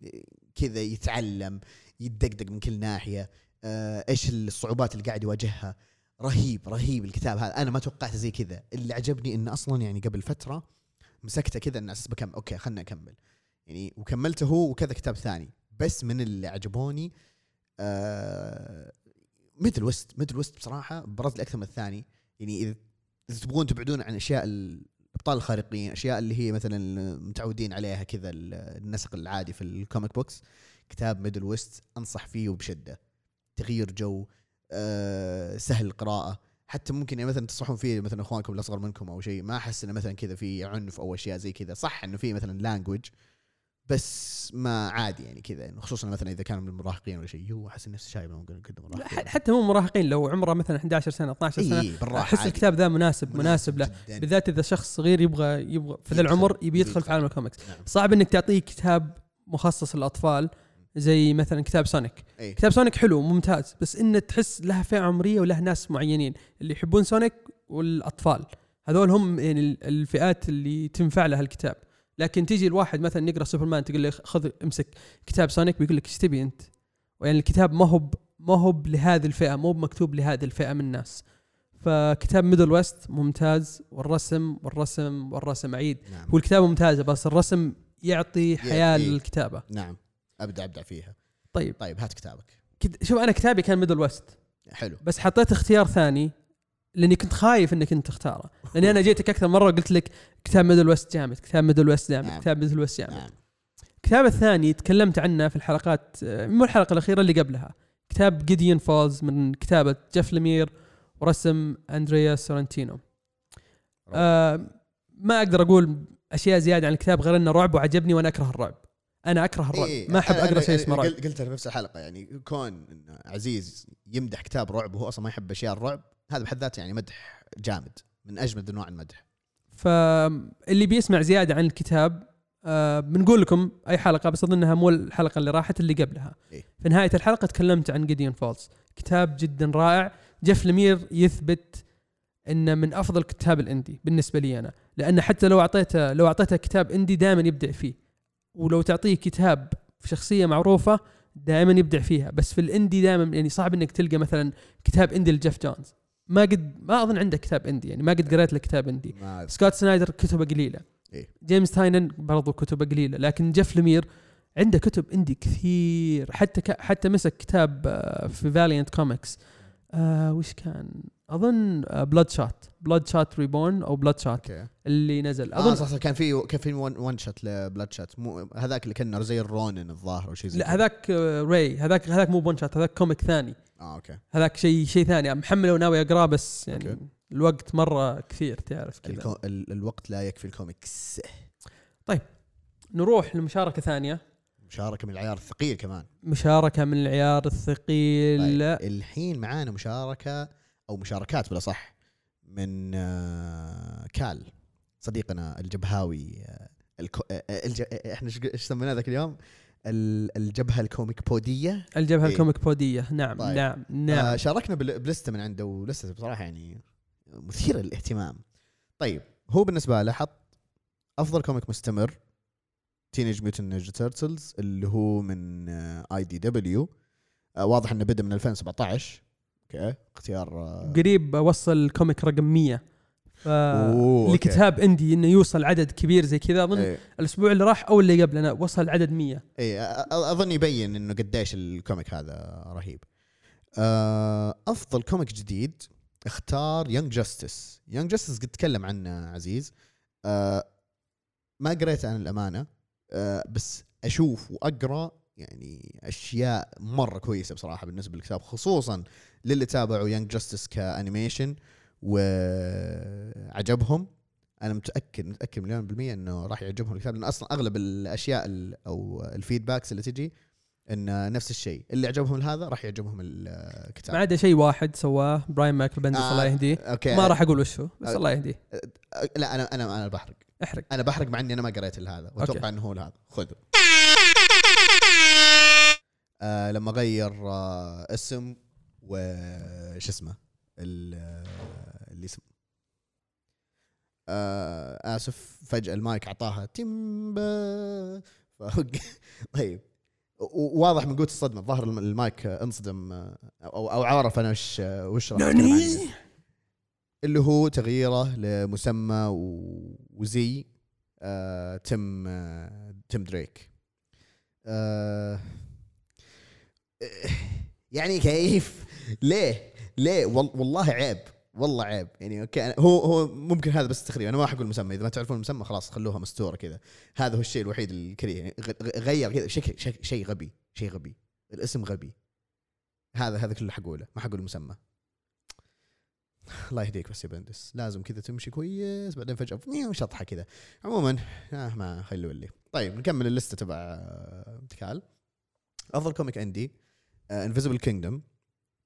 A: كذا يتعلم يتدقدق من كل ناحية. آه، إيش الصعوبات اللي قاعد يواجهها. رهيب رهيب الكتاب هذا. أنا ما توقعت زي كذا. اللي عجبني إنه أصلا يعني قبل فترة مسكته كذا ان أساس بكمل أوكي خلنا اكمل يعني وكملته هو وكذا كتاب ثاني. بس من اللي عجبوني آه ميدل ويست. ميدل ويست بصراحة برز لي أكثر من الثاني. يعني إذا تبغون تبعدون عن أشياء الأبطال الخارقين أشياء اللي هي مثلا متعودين عليها كذا ال- النسق العادي في ال comic books كتاب ميدل ويست أنصح فيه وبشدة. تغيير جو. آه سهل القراءة حتى ممكن يعني مثلا تنصحون فيه مثلا إخوانكم الأصغر منكم أو شيء ما أحس إنه مثلا كذا في عنف أو أشياء زي كذا صح إنه في مثلا language بس ما عادي يعني كذا إنه خصوصا مثلا إذا كانوا من المراهقين ولا شيء يو أحس نفسي شايب ممكن كذا مراهقين
B: حتى مو مراهقين لو عمره مثلا 11 سنة 12
A: سنة
B: بالراحة
A: أحس.
B: الكتاب ذا مناسب مناسب له. بالذات إذا شخص صغير يبغى يبغى في ذا العمر يبي يدخل في. عالم الكوميكس
A: نعم.
B: صعب إنك تعطيه كتاب مخصص للأطفال زي مثلا كتاب سونيك
A: اي
B: كتاب سونيك حلو ممتاز بس انه تحس لها فئة عمرية وله ناس معينين اللي يحبون سونيك والأطفال. هذول هم يعني ال- الفئات اللي تنفع لها الكتاب. لكن تيجي الواحد مثلا يقرأ سوبرمان تقول له خذ امسك كتاب سونيك بيقول لك إيش تبي أنت؟ يعني الكتاب ما هو ما هو لهذه الفئة مو مكتوب لهذه الفئة من الناس. فكتاب ميدل ويست ممتاز والرسم والرسم والرسم عيد.
A: نعم.
B: هو الكتابه ممتازة بس الرسم يعطي
A: حياة.
B: للكتابة.
A: نعم. ابدا ابدع فيها.
B: طيب.
A: طيب هات كتابك.
B: كد- شوف أنا كتابي كان ميدل ويست.
A: حلو.
B: بس حطيت اختيار ثاني لأني كنت خايف إنك أنت تختاره. لأني أنا جيتك أكثر مرة وقلت لك كتاب ميدل ويست جامد كتاب ميدل ويست جامد
A: نعم.
B: كتاب ميدل ويست جامد.
A: نعم.
B: الكتاب الثاني تكلمت عنه في الحلقات مو الحلقة الأخيرة اللي قبلها. كتاب جيديون فولز من كتابة جيف لمير ورسم أندريا سورنتينو. آه ما أقدر أقول أشياء زيادة عن الكتاب غير إنه رعب وعجبني وأنا أكره الرعب. أنا أكره الرعب.
A: إيه،
B: ما أحب
A: أقرأ
B: شيء اسمه رعب.
A: قلت- قلتها في نفس الحلقة يعني كون إن عزيز يمدح كتاب رعب وهو أصلا ما يحب أشياء الرعب هذا بحد ذاته يعني مدح جامد من اجمد انواع المدح.
B: فاللي بيسمع زيادة عن الكتاب آه بنقول لكم أي حلقة بس أظنها مو الحلقة اللي راحت اللي قبلها.
A: إيه.
B: في نهاية الحلقة تكلمت عن جيديون فولز كتاب جدا رائع. جيف لمير يثبت إنه من أفضل كتاب ال indie بالنسبة لي أنا لأن حتى لو أعطيته لو أعطيته كتاب indie دائما يبدع فيه. ولو تعطيه كتاب في شخصية معروفة دائما يبدع فيها. بس في ال indie دائما يعني صعب إنك تلقى مثلا كتاب indie لجيف جونز. ما قد ما أظن عنده كتاب indie يعني. ما قد قريت له كتاب
A: إندي.
B: سكوت سنايدر كتبه قليلة.
A: إيه.
B: جيمس تاينيون برضو كتبه قليلة. لكن جيف لمير عنده كتب indie كثير. حتى ك... حتى مسك كتاب آه، في Valiant Comics آه وش كان؟ أظن Bloodshot Bloodshot Reborn أو Bloodshot
A: okay.
B: اللي نزل.
A: اظن
B: أظن
A: صح صح كان في كان في one, one shot ل Bloodshot مو هذاك اللي كان زي ال Ronin الظاهر أو شيء زي
B: لا. هذاك آه، راي هذاك هذاك مو ب one shot هذاك comic ثاني.
A: آه okay.
B: هذاك شيء شيء ثاني. محمله وناوي أقراه بس يعني
A: okay.
B: الوقت مرة كثير تعرف كذا.
A: الكو... ال... الوقت لا يكفي الكوميكس
B: نروح لمشاركة ثانية.
A: مشاركة من العيار الثقيل كمان.
B: مشاركة من العيار الثقيل.
A: طيب. الحين معانا مشاركة أو مشاركات بلا صح من آه، كال صديقنا الجبهاوي آه، الكو... آه، الج... إحنا إيش سميناه ذاك اليوم؟ ال- الجبهة ال comic
B: بودية الجبهة
A: إيه.
B: الكوميك بودية نعم
A: طيب.
B: نعم
A: آه
B: نعم
A: شاركنا ب ل- ب list ة من عنده و list ة بصراحة يعني مثيرة للاهتمام طيب هو بالنسبة له حط أفضل comic مستمر Teenage Mutant Ninja Turtles اللي هو من IDW واضح إنه بدأ من 2017 okay اختيار آه،
B: قريب وصل comic رقم 100 ف. لكتاب indie إنه يوصل عدد كبير زي كذا أظن
A: إيه.
B: الأسبوع اللي راح أو اللي قبله أنا وصل عدد 100
A: اي أظن يبين إنه قديش ال comic هذا رهيب. آه، أفضل comic جديد اختار Young Justice Young Justice قد تكلم عنه عزيز آه ما قريت عن الأمانة آه بس أشوف وأقرأ يعني أشياء مرة كويسة بصراحة بالنسبة للكتاب خصوصا للي تابعوا Young Justice ك animation وعجبهم. أنا متأكد متأكد مليون بالمية إنه راح يعجبهم الكتاب لأن أصلا أغلب الأشياء ال- أو ال feedbacks اللي تجي إن نفس الشيء. اللي عجبهم هذا راح يعجبهم الكتاب.
B: ما عدا شيء واحد سواه براين مايكل بندس
A: آه،
B: الله يهديه.
A: okay.
B: ما راح أقول وش هو بس
A: آه.
B: الله يهديه.
A: لا أنا أنا أنا بحرق.
B: احرق.
A: أنا بحرق مع إني أنا ما قريت الا هذا واتوقع إنه هو هذا خذه. آه لما غير آه اسم وش اسمه ال- آه، اللي اسم آه آسف فجأة المايك أعطاها تيمبا. طيب. واضح من قوة الصدمة الظاهر الم- المايك آه، انصدم آه، أو أو عرف أنا وش آه، وش. اللي هو تغييره لمسمى وزي آه تم آه تم دريك. آه يعني كيف؟ ليه؟ ليه؟ وال- والله عيب والله عيب. يعني أوكي هو هو ممكن هذا بس تخريب أنا ما حقول المسمى إذا ما تعرفون المسمى خلاص خلوها مستورة كذا. هذا هو الشيء الوحيد الكريه يعني غير كذا. شيء شيء غبي شيء غبي. الاسم غبي. هذا هذا كله حقوله. ما حقول المسمى الله يهديك بس يا بندس. لازم كذا تمشي كويس بعدين فجأة شطحة كذا. عموما آه ما خلوا اللي. طيب نكمل ال list ة تبع آه، تكال أفضل comic indie. Invisible Kingdom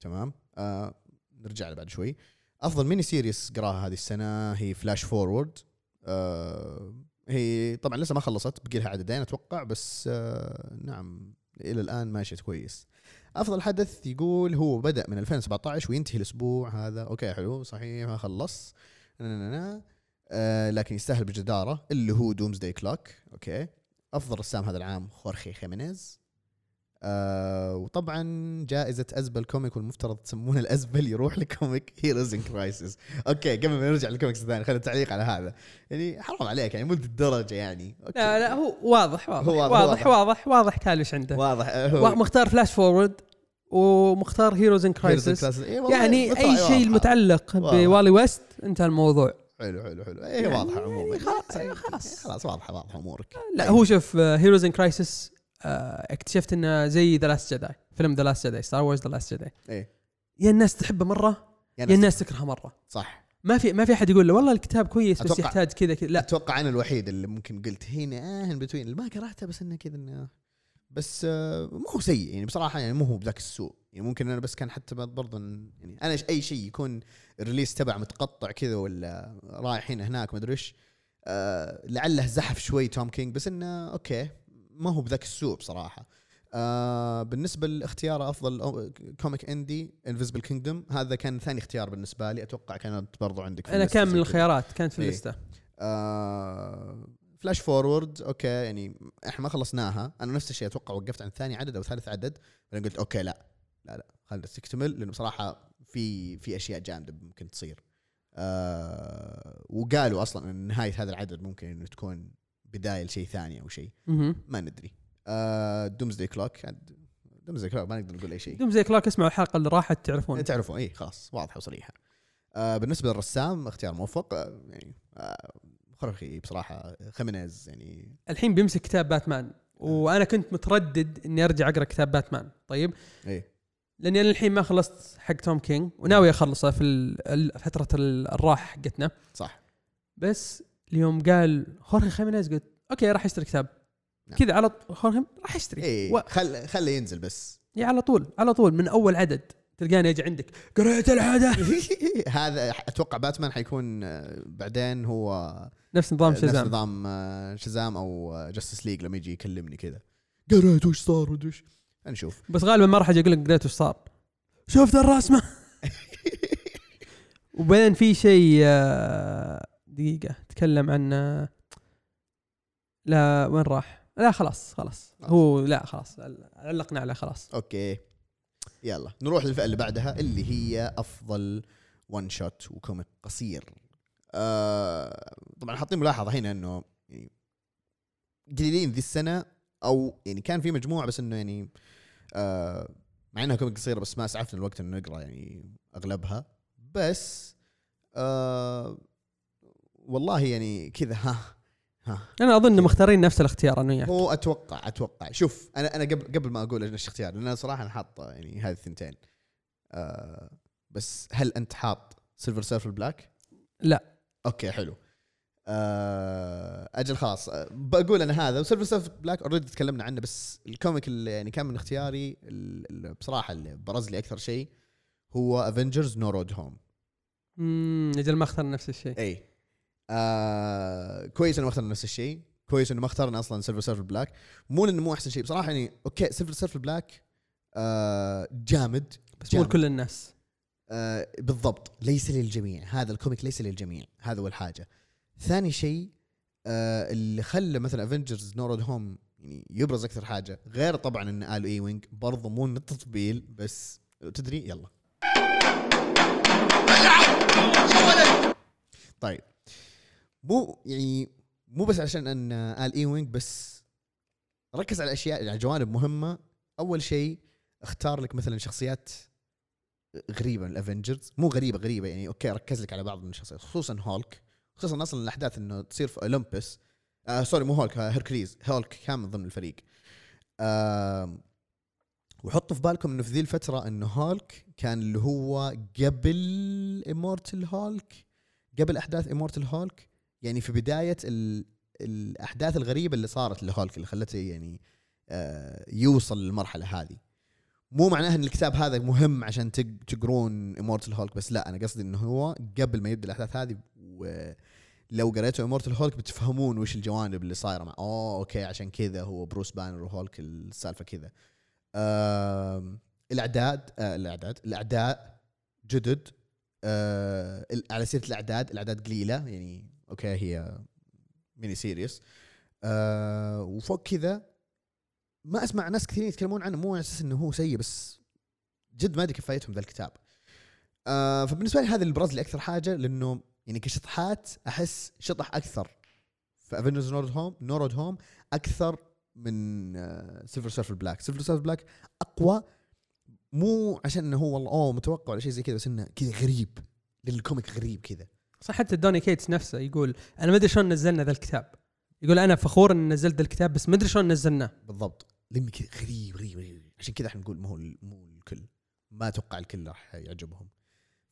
A: تمام؟ آه نرجع له بعد شوي. أفضل mini series قراها هذه السنة هي Flash Forward آه هي طبعا لسه ما خلصت بقي لها عددين أتوقع بس آه نعم إلى الآن ماشيه كويس. أفضل حدث يقول هو بدأ من 2017 وينتهي الأسبوع هذا. okay حلو صحيح ما خلص. آه لكن يستاهل بجدارة اللي هو Doomsday Clock okay. أفضل رسام هذا العام خورخي خيمينيز. آه وطبعا جائزة أزبل comic والمفترض تسمونه الأزبل يروح ل comic Heroes in Crisis okay قبل ما نرجع للكوميكس الثاني خلينا تعليق على هذا يعني حرام عليك يعني مو الدرجة يعني okay.
B: لا لا هو واضح واضح
A: هو واضح،
B: واضح
A: واضح.
B: واضح إيش عنده
A: واضح آه، هو
B: مختار Flash Forward ومختار
A: Heroes in Crisis. إيه
B: يعني أي شيء. المتعلق. بوالي ويست انتهى الموضوع
A: حلو حلو حلو إيه
B: يعني-
A: واضحة عموما
B: خلاص-
A: يعني
B: خلاص.
A: خلاص واضحة واضحة أمورك
B: لا هو شوف Heroes in Crisis اكتشفت إنه زي The Last Jedi فيلم The Last Jedi Star Wars The Last Jedi
A: إيه.
B: يا الناس تحبه مرة
A: يعني
B: يا الناس تكرهه مرة.
A: صح.
B: ما في ما في أحد يقول له والله الكتاب كويس بس يحتاج كذا كذا لا.
A: أتوقع أنا الوحيد اللي ممكن قلت هنا آه in between ما قرأته بس إنه كذا إنه بس آه مو هو سيء يعني بصراحة يعني مو هو بذاك السوء. يعني ممكن أنا بس كان حتى برضه يعني أنا أي شيء يكون ال release تبع متقطع كذا ولا رايح هنا هناك ما أدري إيش آه لعله زحف شوي توم كينج بس إنه okay. ما هو بذاك السوء بصراحة آه بالنسبة لاختيار أفضل comic indie Invisible Kingdom هذا كان ثاني اختيار بالنسبة لي أتوقع كانت برضو عندك في أنا
B: كان من. الخيارات كانت في
A: إيه.
B: ال list ة
A: آه Flash Forward okay يعني إحنا ما خلصناها أنا نفس الشيء أتوقع وقفت عند ثاني عدد أو ثالث عدد بعدين قلت okay لا لا لا خلينا تكتمل لأنه بصراحة في في أشياء جامدة ممكن تصير آه وقالوا أصلا إن نهاية هذا العدد ممكن إنه تكون بداية لشيء ثاني أو شيء. ما ندري. آه Doomsday Clock. Doomsday Clock ما نقدر نقول أي شيء.
B: دوم زي كلاك اسمعوا الحلقة اللي راحت تعرفون.
A: تعرفوا اي خلاص واضحة وصريحة. آه بالنسبة للرسام اختيار موفق. آه يعني آه خرافي بصراحة خيمينيز يعني.
B: الحين بيمسك كتاب باتمان. وأنا كنت متردد إني أرجع أقرأ كتاب باتمان. طيب.
A: اي
B: لأني أنا الحين ما خلصت حق توم كينج وناوي أخلصه في فترة ال- الراحة حقتنا.
A: صح.
B: بس اليوم قال خورخي خيمينيز قلت okay راح اشتري كتاب.
A: نعم.
B: كذا على ط- خورخي راح اشتري
A: اي
B: و...
A: خل خله ينزل بس.
B: يا على طول على طول من أول عدد تلقاني أجي عندك. قريت العدد
A: هذا أتوقع باتمان حيكون آه، بعدين هو
B: نفس نظام
A: نفس
B: Shazam
A: نظام آه، Shazam أو Justice League لما يجي يكلمني كذا. قريت وش صار وش. نشوف.
B: بس غالبا ما راح أجي أقول لك قريت وش صار. شفت الرسمة. وبعدين في شيء دقيقة تكلم عن لا وين راح؟ لا خلاص خلاص. هو لا خلاص علقنا عليه خلاص.
A: okay. يلا نروح للفئة اللي بعدها اللي هي أفضل one shot و comic قصير. آه طبعا حاطين ملاحظة هنا إنه يعني قليلين ذي السنة أو يعني كان في مجموعة بس إنه يعني آه مع إنها كوميك قصيرة بس ما اسعفنا الوقت إنه نقرأ يعني أغلبها. بس آه والله يعني كذا ها ها.
B: أنا أظن مختارين نفس الاختيار أنا وياك
A: هو أتوقع أتوقع. شوف أنا أنا قبل قبل ما أقول إيش اختيار لأن أنا صراحة أنا حاط يعني هذه الثنتين. آه بس هل أنت حاط Silver Surfer Black؟
B: لا.
A: okay حلو. آه أجل خلاص. آه، بقول أنا هذا و Silver Surfer Black already تكلمنا عنه بس ال comic اللي يعني كان من اختياري ال- ال- بصراحة اللي برز لي أكثر شيء هو Avengers No Road Home
B: امم أجل ما اختار نفس الشيء.
A: إي. آه كويس إنه ما اخترنا نفس الشيء. كويس إنه ما اخترنا أصلا Silver Surfer Black مو لأنه مو أحسن شيء بصراحة يعني okay Silver Surfer Black آه جامد
B: بس مو. لكل الناس.
A: آه بالضبط. ليس للجميع. هذا ال comic ليس للجميع. هذا اول حاجة ثاني شيء آه اللي خلى مثلا Avengers No Road Home يعني يبرز أكثر حاجة غير طبعا إن قالوا اي وينج برضه مو من التطبيل بس تدري يلا. طيب. مو يعني مو بس عشان أن قال اي وينج بس ركز على أشياء على جوانب مهمة. أول شيء اختار لك مثلا شخصيات غريبة من ال Avengers مو غريبة غريبة يعني okay ركز لك على بعض من الشخصيات خصوصا هولك. خصوصا أصلا الأحداث إنه تصير في Olympus. آه sorry مو هولك آه Hercules. Hulk كان من ضمن الفريق. آه وحطوا في بالكم إنه في ذي الفترة إنه هولك كان اللي هو قبل Immortal Hulk قبل أحداث Immortal Hulk. يعني في بداية ال الأحداث الغريبة اللي صارت لهولك اللي خلته يعني آه يوصل للمرحلة هذه. مو معناها إن الكتاب هذا مهم عشان تق- تقرون Immortal Hulk بس لا أنا قصدي إنه هو قبل ما يبدأ الأحداث هذه ولو قريتوا Immortal Hulk بتفهمون وش الجوانب اللي صايرة مع أوه okay عشان كذا هو Bruce Banner و Hulk السالفة كذا. آم، الأعداد آه الأعداد الأعداء جدد آه على سيرة الأعداد الأعداد قليلة يعني okay هي mini series آه وفوق كذا ما أسمع ناس كثيرين يتكلمون عنه مو على أساس إنه هو سيء بس جد ما أدري كفايتهم ذا الكتاب. آه فبالنسبة لي هذا اللي برز لي أكثر حاجة لأنه يعني كشطحات أحس شطح أكثر. في Avengers No Road Home No Road Home أكثر من Silver Surfer Black Silver Surfer Black أقوى مو عشان إنه هو والله أوه متوقع ولا شيء زي كذا بس إنه كذا غريب. لل comic غريب كذا.
B: صح حتى Donny Cates نفسه يقول أنا ما أدري شلون نزلنا ذا الكتاب. يقول أنا فخور ان نزلت ذا الكتاب بس ما أدري شلون نزلناه.
A: بالضبط. كذا غريب غريب غريب. عشان كذا إحنا نقول مو مو الكل. ما أتوقع الكل راح يعجبهم.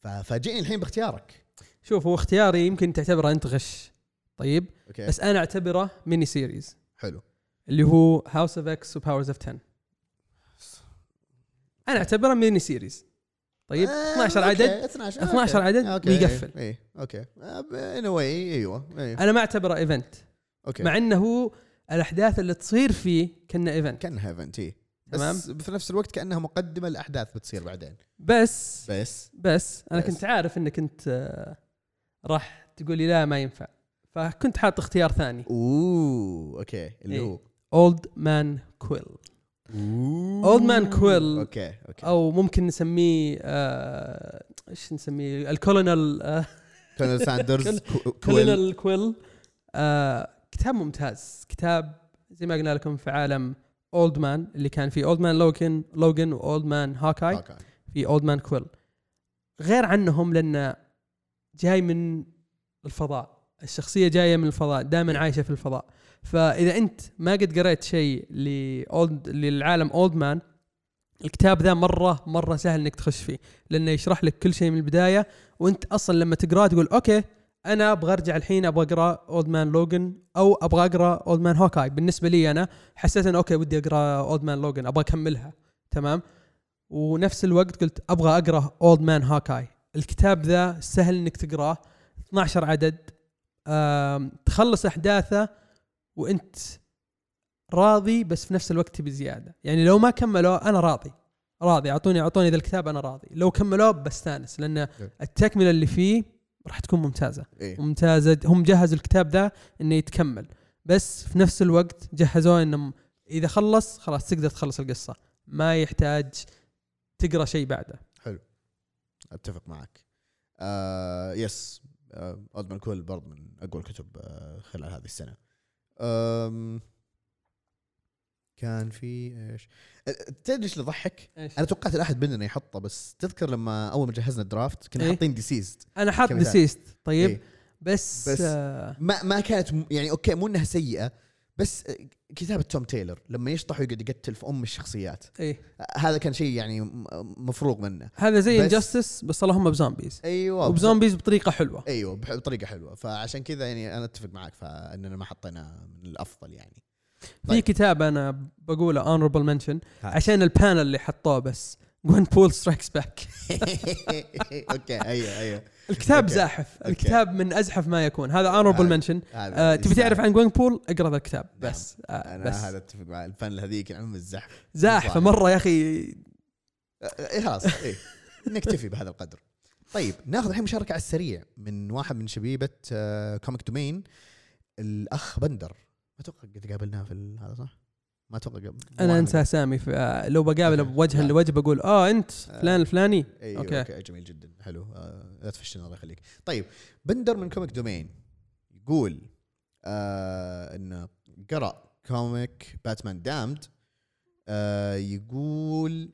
A: ففاجئني الحين باختيارك.
B: شوف هو اختياري يمكن تعتبره أنت غش. طيب؟
A: okay.
B: بس أنا أعتبره mini series
A: حلو.
B: اللي هو House of X و Powers of 10 أنا أعتبره mini series طيب
A: آه،
B: 12
A: okay،
B: عدد
A: 12
B: 12
A: أوكي.
B: عدد ويقفل.
A: اي أوكي ان واي أيوه إيه.
B: أنا ما أعتبره event
A: okay
B: مع إنه الأحداث اللي تصير فيه كأنه event
A: كأنها event اي
B: تمام.
A: بس في نفس الوقت كأنها مقدمة لأحداث بتصير بعدين
B: بس
A: بس
B: بس أنا
A: بس.
B: كنت عارف إنك انت آه، راح تقول لي لا ما ينفع فكنت حاط اختيار ثاني
A: أوه okay اللي
B: إيه.
A: هو
B: Old Man Quill Old Man Quill.
A: okay okay
B: أو ممكن نسميه آه، إيش نسميه؟ الكولونيل آه،
A: Colonel Sanders Qu- Quill
B: Colonel Quill آه، كتاب ممتاز. كتاب زي ما قلنا لكم في عالم Old Man اللي كان فيه Old Man Logan Logan و Old Man
A: Hawkeye okay.
B: في Old Man Quill غير عنهم لأنه جاي من الفضاء. الشخصية جاية من الفضاء دائما عايشة في الفضاء. فإذا أنت ما قد قريت شيء ل Old للعالم Old Man الكتاب ذا مره مرة سهل إنك تخش فيه لأنه يشرح لك كل شيء من البداية وأنت أصلا لما تقرأه تقول okay أنا أبغى أرجع الحين أبغى أقرأ Old Man Logan أو أبغى أقرأ Old Man Hawkeye بالنسبة لي أنا حسيت إنه okay ودي أقرأ Old Man Logan أبغى أكملها. تمام؟ ونفس الوقت قلت أبغى أقرأ Old Man Hawkeye الكتاب ذا سهل إنك تقرأه 12 عدد تخلص أحداثه وانت راضي بس في نفس الوقت تبي زيادة. يعني لو ما كملوا أنا راضي. راضي. اعطوني أعطوني ذا الكتاب أنا راضي. لو كملوه بستانس لأن التكملة اللي فيه راح تكون ممتازة.
A: إيه.
B: ممتازة. هم جهزوا الكتاب ده إنه يتكمل. بس في نفس الوقت جهزوه انه إذا خلص خلاص تقدر تخلص القصة. ما يحتاج تقرأ شيء بعده.
A: أتفق معك. آه yes آه Man Quill برضه من أقوى الكتب آه خلال هذه السنة. كان في إيش تدري إيش اللي ضحك؟ أنا توقعت الاحد مننا يحطه بس تذكر لما أول ما جهزنا ال draft كنا
B: إيه؟
A: حاطين DCeased
B: أنا حاط. DCeased طيب
A: إيه.
B: بس,
A: بس-
B: آه
A: ما ما كانت يعني okay مو إنها سيئة بس أه، كتابة Tom Taylor لما يشطح ويقعد يقتل في أم الشخصيات.
B: إيه.
A: أه، هذا كان شيء يعني م- مفروغ منه.
B: هذا زي
A: بس-
B: Injustice بس اللهم ب
A: zombies
B: أيوه وب zombies
A: بطريقة حلوة. أيوه بطريقة حلوة. فعشان كذا يعني أنا أتفق معك فإننا ما حطينا من الأفضل يعني.
B: في
A: طيب.
B: كتاب أنا بقوله honorable
A: mention.
B: عشان ال panel اللي حطوه بس Gwenpool Strikes Back
A: okay أيوه أيوه.
B: الكتاب. زاحف. الكتاب من أزحف ما يكون هذا honorable
A: mention
B: آه تبي. تعرف عن جوين بول اقرأ ذا الكتاب
A: نعم.
B: بس آه أنا
A: هذا أتفق مع الفن هذيك عم الزحف زاحفة.
B: مرة يا أخي
A: اي خلاص اي نكتفي بهذا القدر طيب ناخذ الحين مشاركة على السريع من واحد من شبيبة آه، Comic Domain الأخ بندر أتوقع قد قابلناه في هذا صح؟ ما أتوقع قبل.
B: أنا أنسى أسامي آه، لو بقابله. وجها. لوجه بقول آه أنت فلان الفلاني
A: أيوه.
B: أوكي,
A: okay جميل جدا. حلو. آه لا تفشلنا الله يخليك. طيب بندر من Comic Domain يقول آه إنه قرأ comic باتمان Damned آه يقول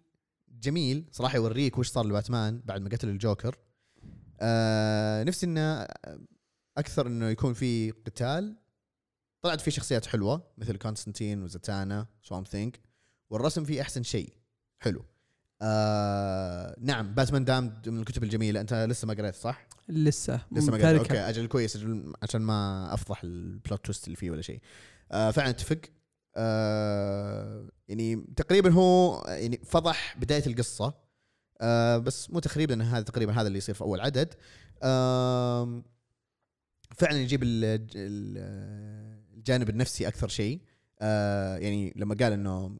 A: جميل صراحة يوريك وش صار لباتمان بعد ما قتل الجوكر. آه نفسي إنه أكثر إنه يكون في قتال طلعت فيه شخصيات حلوة مثل كونستانتين وزاتانا Swamp Thing والرسم فيه أحسن شيء. حلو. آه نعم باتمان Damned من الكتب الجميلة. أنت لسه ما قريت صح؟
B: لسه.
A: لسه ما قريت. okay أجل كويس أجل عشان ما أفضح ال plot twist اللي فيه ولا شيء. آه فعلا اتفق. آه يعني تقريبا هو يعني فضح بداية القصة. آه بس مو تقريبا إن هذا تقريبا هذا اللي يصير في أول عدد. آه فعلا يجيب ال- ال- الجانب النفسي أكثر شيء. آه يعني لما قال إنه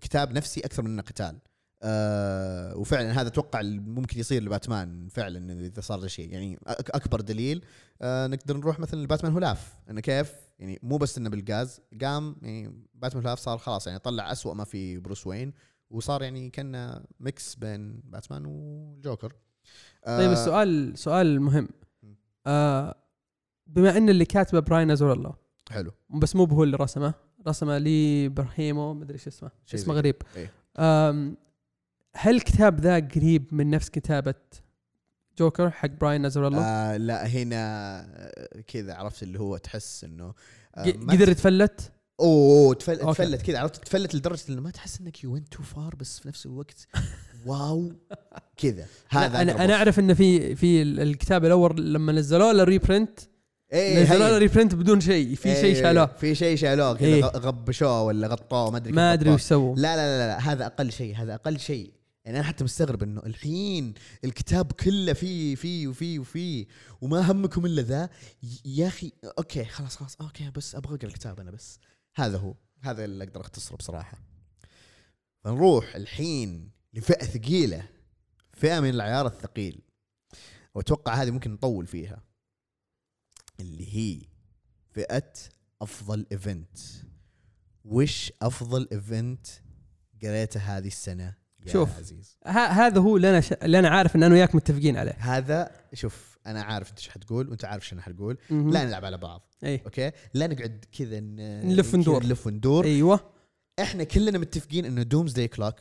A: كتاب نفسي أكثر من إنه قتال. آه وفعلا هذا أتوقع ممكن يصير لباتمان فعلا إذا صار ذا الشيء يعني أكبر دليل آه نقدر نروح مثلا لباتمان هولاف إنه كيف؟ يعني مو بس إنه بالغاز قام يعني باتمان هولاف صار خلاص يعني طلع أسوأ ما في بروس وين. وصار يعني كان mix بين باتمان والجوكر. آه
B: طيب السؤال سؤال مهم. آه بما إن اللي كاتبه براين ازوريلا
A: حلو.
B: بس مو هو اللي رسمه. رسمه لي بيرميهو مدري إيش اسمه اسمه غريب.
A: إيه.
B: هل الكتاب ذا قريب من نفس كتابة جوكر حق براين ازوريلا
A: آه لا هنا آه، كذا عرفت اللي هو تحس إنه آه
B: قدر يتفلت؟
A: أوه تفل... تفلت كذا عرفت؟ تفلت لدرجة إنه ما تحس إنك you went too far بس في نفس الوقت wow كذا. هذا
B: أنا
A: أنا.
B: أعرف إنه في في ال- الكتاب الأول لما نزلوه له
A: إيه
B: نزلوا له. reprint بدون شيء. في شيء
A: إيه،
B: شالوه.
A: في شيء شالوه كذا
B: إيه.
A: غبشوه ولا غطوه ما أدري
B: ما
A: أدري.
B: وش سووا.
A: لا لا لا لا هذا أقل شيء هذا أقل شيء. يعني أنا حتى مستغرب إنه الحين الكتاب كله فيه فيه وفيه وفيه وما همكم إلا ذا. يا أخي okay خلاص خلاص okay بس أبغى أقرأ الكتاب أنا بس. هذا هو هذا اللي أقدر أختصره بصراحة. فنروح الحين لفئة ثقيلة فئة من العيار الثقيل. وأتوقع هذه ممكن نطول فيها. اللي هي فئة أفضل event وش أفضل event قريته هذه السنة يا
B: شوف.
A: عزيز؟
B: هذا هو اللي أنا ش... اللي أنا عارف إن أنا وياك متفقين عليه.
A: هذا شوف أنا عارف إنت إيش حتقول وإنت عارف إيش أنا حقول. لا نلعب على بعض
B: أي.
A: okay؟ لا نقعد كذا ن-
B: نلف وندور.
A: نلف وندور.
B: أيوه.
A: إحنا كلنا متفقين إنه Doomsday Clock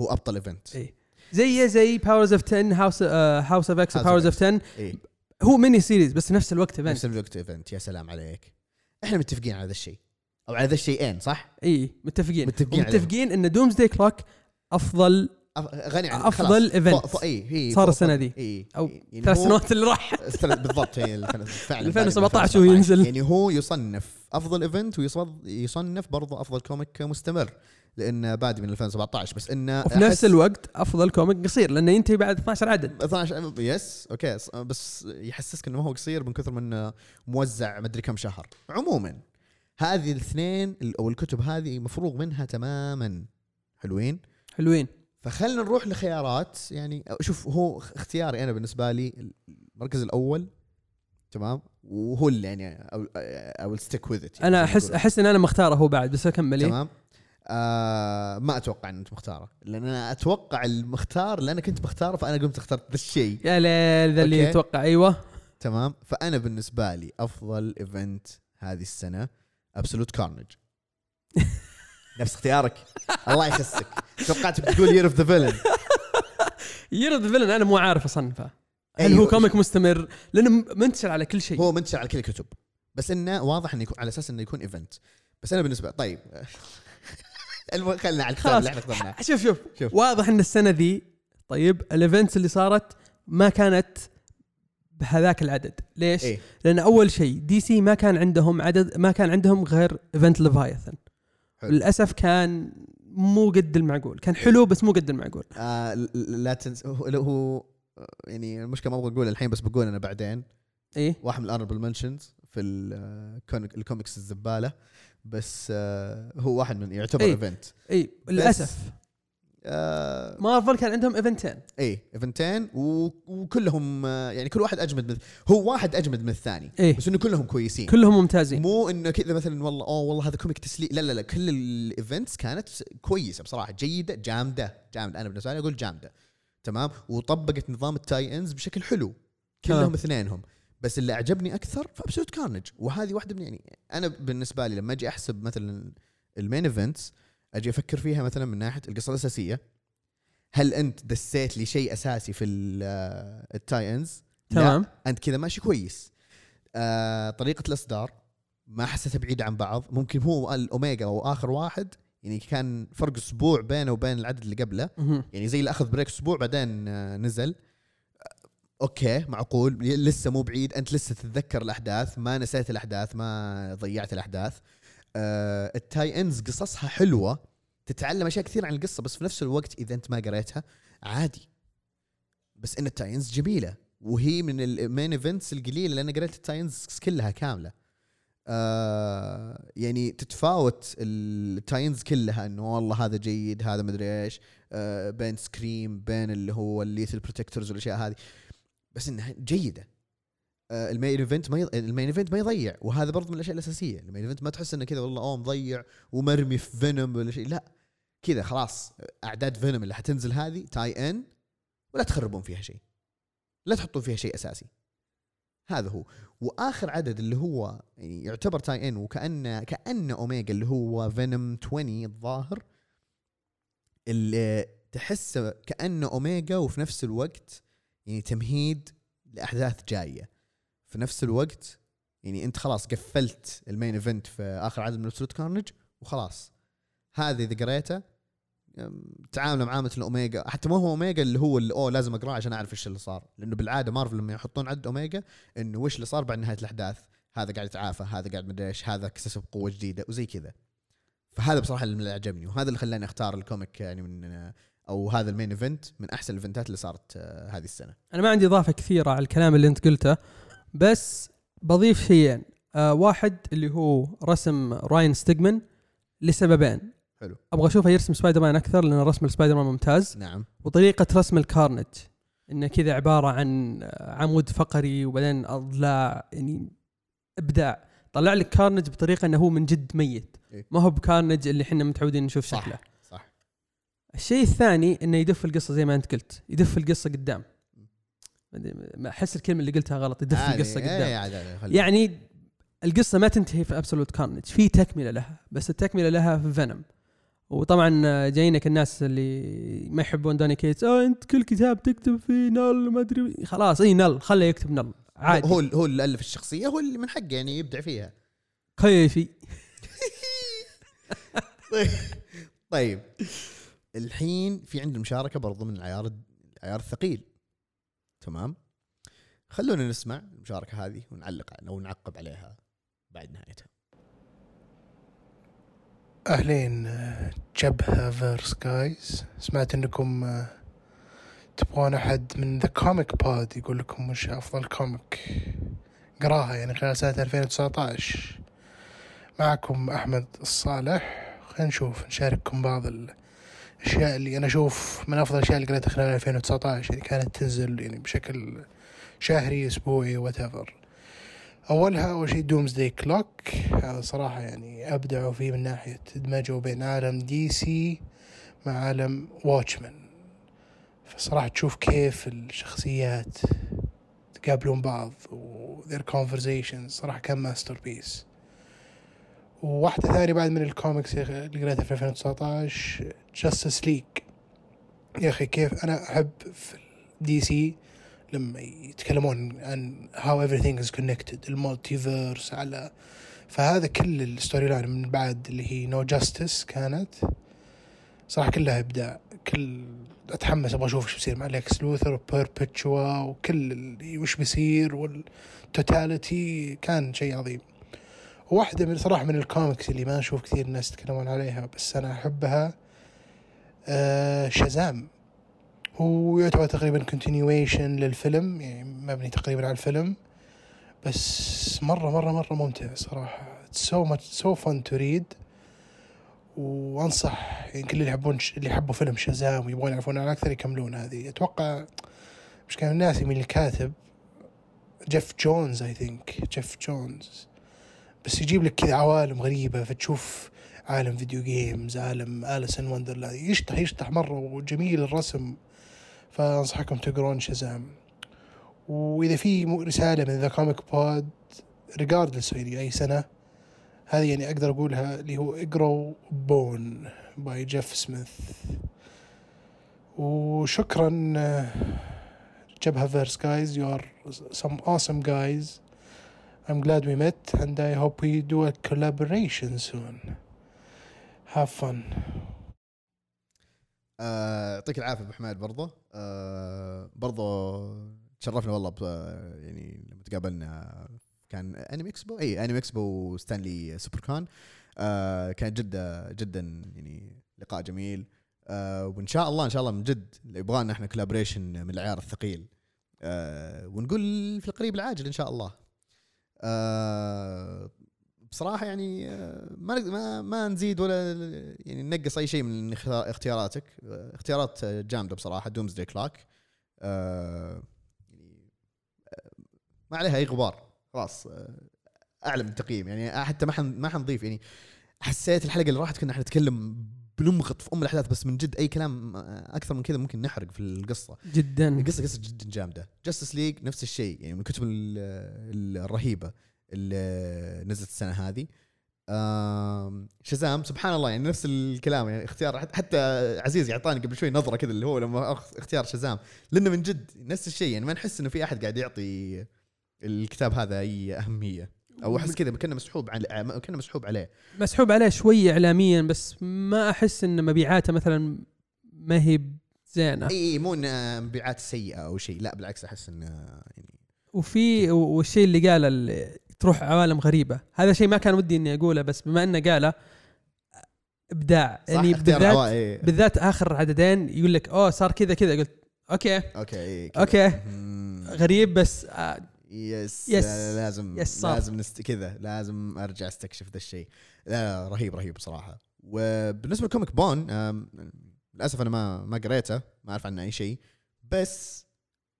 A: هو أبطل event
B: أي. زي زي Powers of 10 House
A: House of
B: X Powers of
A: X.
B: 10
A: أي.
B: هو mini series بس نفس الوقت
A: نفس
B: event
A: الوقت event يا سلام عليك. إحنا متفقين على ذا الشيء. أو على ذا الشيئين صح؟
B: إي متفقين.
A: متفقين
B: متفقين إن Doomsday Clock افضل
A: غني عن
B: أفضل event.
A: إي هي
B: صار السنة ذي.
A: إي
B: أو
A: يعني
B: ثلاث سنوات اللي راح.
A: بالضبط هي فعلا
B: 2017
A: بعد
B: وينزل.
A: يعني هو يصنف أفضل event ويصنف برضه أفضل comic مستمر. لأنه بادي من 2017 بس انه
B: وفي نفس الوقت أفضل comic قصير لأنه ينتهي بعد 12 عدد.
A: 12 yes okay بس يحسسك إنه ما هو قصير من كثر من موزع مدري كم شهر. عموما هذه الاثنين ال- أو الكتب هذه مفروغ منها تماما. حلوين؟
B: حلوين.
A: فخلنا نروح لخيارات. يعني شوف هو اختياري أنا بالنسبة لي المركز الأول تمام؟ وهو اللي يعني أو stick with it
B: أنا احس أحس إن أنا مختاره هو بعد بس أكمل إيه؟
A: تمام؟ آه ما أتوقع إن أنت مختاره لأن أنا أتوقع المختار أنا كنت بختاره فأنا قمت اخترت ذا الشيء.
B: يا ليل ذا اللي. يتوقع. أيوه.
A: تمام. فأنا بالنسبة لي أفضل event هذه السنة Absolute Carnage نفس اختيارك. الله يخسك. توقعت بتقول Year of the Villain
B: Year of the Villain أنا مو عارف أصنفه. هل
A: أيوه.
B: هو comic مستمر؟ لأنه منتشر على كل شيء.
A: هو منتشر على كل الكتب. بس إنه واضح إنه يكون على أساس إنه يكون event. بس أنا بالنسبة طيب. المهم خلينا على الكتاب
B: خلاص.
A: اللي إحنا اخترناه
B: شوف شوف
A: شوف.
B: واضح إن السنة ذي طيب ال events اللي صارت ما كانت بهذاك العدد. ليش؟
A: إيه.
B: لأن أول شيء دي سي ما كان عندهم عدد ما كان عندهم غير Event Leviathan
A: حلو.
B: للأسف كان مو قد المعقول. كان حلو بس مو قد المعقول.
A: آه لا تنس هو هو يعني المشكلة ما أبغى أقول الحين بس بقول أنا بعدين.
B: إيه.
A: واحد من ال honorable mentions في الكوميكس الزبالة. بس آه هو واحد من يعتبر
B: إيه.
A: event
B: اي للأسف.
A: آه
B: مارفل كان عندهم ايفنتين
A: اي ايفنتين وكلهم آه يعني كل واحد أجمد من هو واحد أجمد من الثاني
B: إيه.
A: بس إنه كلهم كويسين.
B: كلهم ممتازين.
A: مو إنه كذا مثلا والله أوه والله هذا comic تسليك لا لا لا كل ال events كانت كويسة بصراحة جيدة جامدة جامدة. أنا بالنسبة لي أقول جامدة. تمام؟ وطبقت نظام ال tie-ins بشكل حلو. كلهم
B: تمام.
A: اثنينهم. بس اللي أعجبني أكثر ف Absolute Carnage وهذه واحدة من يعني أنا بالنسبة لي لما أجي أحسب مثلا ال main events أجي أفكر فيها مثلا من ناحية القصة الأساسية. هل أنت دسيت لي شيء أساسي في ال tie-ins
B: تمام.
A: أنت كذا ماشي كويس. آه طريقة الإصدار ما حسيتها بعيدة عن بعض. ممكن هو الاوميجا وآخر واحد يعني كان فرق أسبوع بينه وبين العدد اللي قبله. يعني زي اللي أخذ break أسبوع بعدين آه نزل. آه، okay معقول؟ لسه مو بعيد. أنت لسه تتذكر الأحداث؟ ما نسيت الأحداث ما ضيعت الأحداث. آه ال tie-ins قصصها حلوة. تتعلم أشياء كثير عن القصة بس في نفس الوقت إذا أنت ما قريتها عادي. بس إن ال tie-ins جميلة وهي من ال main events القليلة لأن قريت ال tie-ins كلها كاملة. آه يعني تتفاوت ال tie-ins كلها إنه والله هذا جيد هذا مدري إيش. آه بين Scream بين اللي هو ال Lethal Protectors والأشياء هذه. بس إنها جيدة. آه ال main event ما. ال main event ما يضيع. وهذا برضه من الأشياء الأساسية. ال main event ما تحس إنه كذا والله أوه مضيع ومرمي في Venom ولا شيء. لا. كذا خلاص أعداد Venom اللي حتنزل هذه tie-in ولا تخربون فيها شيء. لا تحطون فيها شيء أساسي. هذا هو. وآخر عدد اللي هو يعني يعتبر tie-in وكانه كانه أوميجا اللي هو Venom 20 الظاهر اللي تحسه كأنه أوميجا وفي نفس الوقت يعني تمهيد لأحداث جاية. في نفس الوقت يعني أنت خلاص قفلت ال main event في آخر عدد من Absolute Carnage وخلاص. هذا إذا قريته تعامله معامله الأوميجا. حتى ما هو أوميجا اللي هو اللي أوه لازم أقرأه عشان أعرف إيش اللي صار. لأنه بالعادة مارفل لما يحطون عدد أوميجا إنه وش اللي صار بعد نهاية الأحداث؟ هذا قاعد يتعافى هذا قاعد مدري إيش هذا اكتسب قوة جديدة وزي كذا. فهذا بصراحة اللي عجبني وهذا اللي خلاني أختار ال comic يعني من أو هذا ال main event من أحسن ال event ات اللي صارت آه، هذه السنة.
B: أنا ما عندي إضافة كثيرة على الكلام اللي أنت قلته بس بضيف شيئين. آه واحد اللي هو رسم Ryan Stegman لسببين.
A: حلو.
B: أبغى أشوفه يرسم سبايدر مان أكثر لأن رسم السبايدر مان ممتاز.
A: نعم.
B: وطريقة رسم ال Carnage إنه كذا عبارة عن آه، عمود فقري وبعدين أضلاع يعني إبداع. طلع لك Carnage بطريقة إنه هو من جد ميت.
A: إيه.
B: ما هو ب Carnage اللي إحنا متعودين نشوف
A: صح.
B: شكله. الشيء الثاني إنه يدف القصة زي ما أنت قلت يدف القصة قدام. ما أحس الكلمة اللي قلتها غلط يدف
A: عادي.
B: القصة
A: إيه،
B: قدام.
A: عادي، عادي، خلي-
B: يعني القصة ما تنتهي في Absolute Carnage في تكملة لها بس التكملة لها في Venom وطبعا جايينك الناس اللي ما يحبون Donny Cates آه أنت كل كتاب تكتب فيه Knull ما أدري. خلاص إي Knull خله يكتب Knull. عادي.
A: هو هو اللي ألف الشخصية هو اللي من حقه يعني يبدع فيها.
B: كيفي.
A: طيب. الحين في عندنا مشاركة برضو من العيار العيار الثقيل. تمام؟ خلونا نسمع المشاركة هذه ونعلق أو نعقب عليها بعد نهايتها.
D: أهلين جبهة verse guys سمعت إنكم تبغون أحد من The Comic Pod يقول لكم وش أفضل كوميك قراها يعني خلال سنة 2019 معكم أحمد الصالح. خلينا نشوف نشارككم بعض الاشياء اللي أنا أشوف من أفضل الاشياء اللي قريتها خلال 2019 يعني كانت تنزل يعني بشكل شهري أسبوعي و what أولها أول شيء Doomsday Clock هذا صراحة يعني ابدعوا فيه من ناحية ادمجوا بين عالم DC مع عالم Watchmen فصراحة تشوف كيف الشخصيات تقابلون بعض و their conversations صراحة كان masterpiece وواحدة ثانية بعد من الكوميكس يا أخي اللي قريتها في 2019 Justice League يا أخي كيف أنا أحب في DC لما يتكلمون عن how everything is connected ال multiverse على فهذا كل ال storyline من بعد اللي هي No Justice كانت. صراحة كلها إبداع كل أتحمس أبغى أشوف إيش بيصير مع Lex Luthor و Perpetua وكل وش بيصير وال Totality كان شيء عظيم. واحدة من صراحة من الكوميكس اللي ما أشوف كثير ناس يتكلمون عليها بس أنا أحبها آه Shazam. هو يعتبر تقريبا continuation للفيلم يعني مبني تقريبا على الفيلم بس مرة مرة مرة ممتع صراحة. so much so fun to read وأنصح يعني كل اللي يحبون اللي يحبوا فيلم Shazam ويبغون يعرفون عنه أكثر يكملون هذه. أتوقع مش كان الناس من الكاتب Geoff Johns I think Geoff Johns بس يجيب لك كذا عوالم غريبة فتشوف عالم video games عالم Alice in Wonderland يشطح يشطح مرة وجميل الرسم. فأنصحكم تقرون Shazam. وإذا في رسالة من The Comic Pod regardless أي سنة هذه يعني أقدر أقولها اللي هو اقروا Bone by Jeff Smith وشكرا جبهة verse guys you are some awesome guys. I'm glad we met and I hope we do a collaboration soon. Have fun.
A: يعطيك العافية أبو حماد برضه. آه، برضه تشرفنا والله يعني لما تقابلنا. كان Anime Expo إي Anime Expo ستان لي Super آه، كان جدا جدا يعني لقاء جميل. آه، وإن شاء الله إن شاء الله من جد يبغى لنا إحنا collaboration من العيار الثقيل. ونقول في القريب العاجل إن شاء الله. آه، بصراحة يعني آه، ما ما ما نزيد ولا يعني ننقص أي شيء من اختيار- اختياراتك. آه، اختيارات جامدة بصراحة Doomsday Clock يعني ما عليها أي غبار. خلاص اعلى من التقييم. يعني حتى ما حن ما حنضيف. يعني حسيت الحلقة اللي راحت كنا إحنا نتكلم بنمغط في أم الأحداث بس من جد أي كلام آه، أكثر من كذا ممكن نحرق في القصة.
B: جدا.
A: القصة قصة جدا جامدة. Justice League نفس الشيء يعني من الكتب ال- ال- الرهيبة اللي نزلت السنة هذه. آم، شازام سبحان الله يعني نفس الكلام يعني اختيار حت- حتى عزيز يعطاني قبل شوي نظرة كذا اللي هو لما اختيار شازام لأنه من جد نفس الشيء يعني ما نحس إنه في أحد قاعد يعطي الكتاب هذا أي أهمية. أو أحس كذا كأنه مسحوب على كأنه مسحوب عليه.
B: مسحوب عليه شوية اعلاميا بس ما أحس إن مبيعاته مثلا ما هي
A: زينة. إي مو انه مبيعات سيئة أو شيء لا بالعكس أحس انه يعني
B: وفي والشيء اللي قاله اللي تروح عوالم غريبة. هذا شيء ما كان ودي إني أقوله بس بما إنه قاله
A: إبداع.
B: يعني بالذات
A: عوا- إي.
B: بالذات آخر عددين يقول لك أوه صار كذا كذا. قلت okay.
A: Okay إي، كذا.
B: أوكي.
A: مم.
B: غريب بس آه
A: yes
B: yes.
A: لا- لازم
B: yes صار.
A: لازم نست... كذا لازم أرجع أستكشف ذا الشيء. لا رهيب رهيب صراحة وبالنسبة ل comic Bone للأسف أنا ما ما قريته ما أعرف عنه أي شيء بس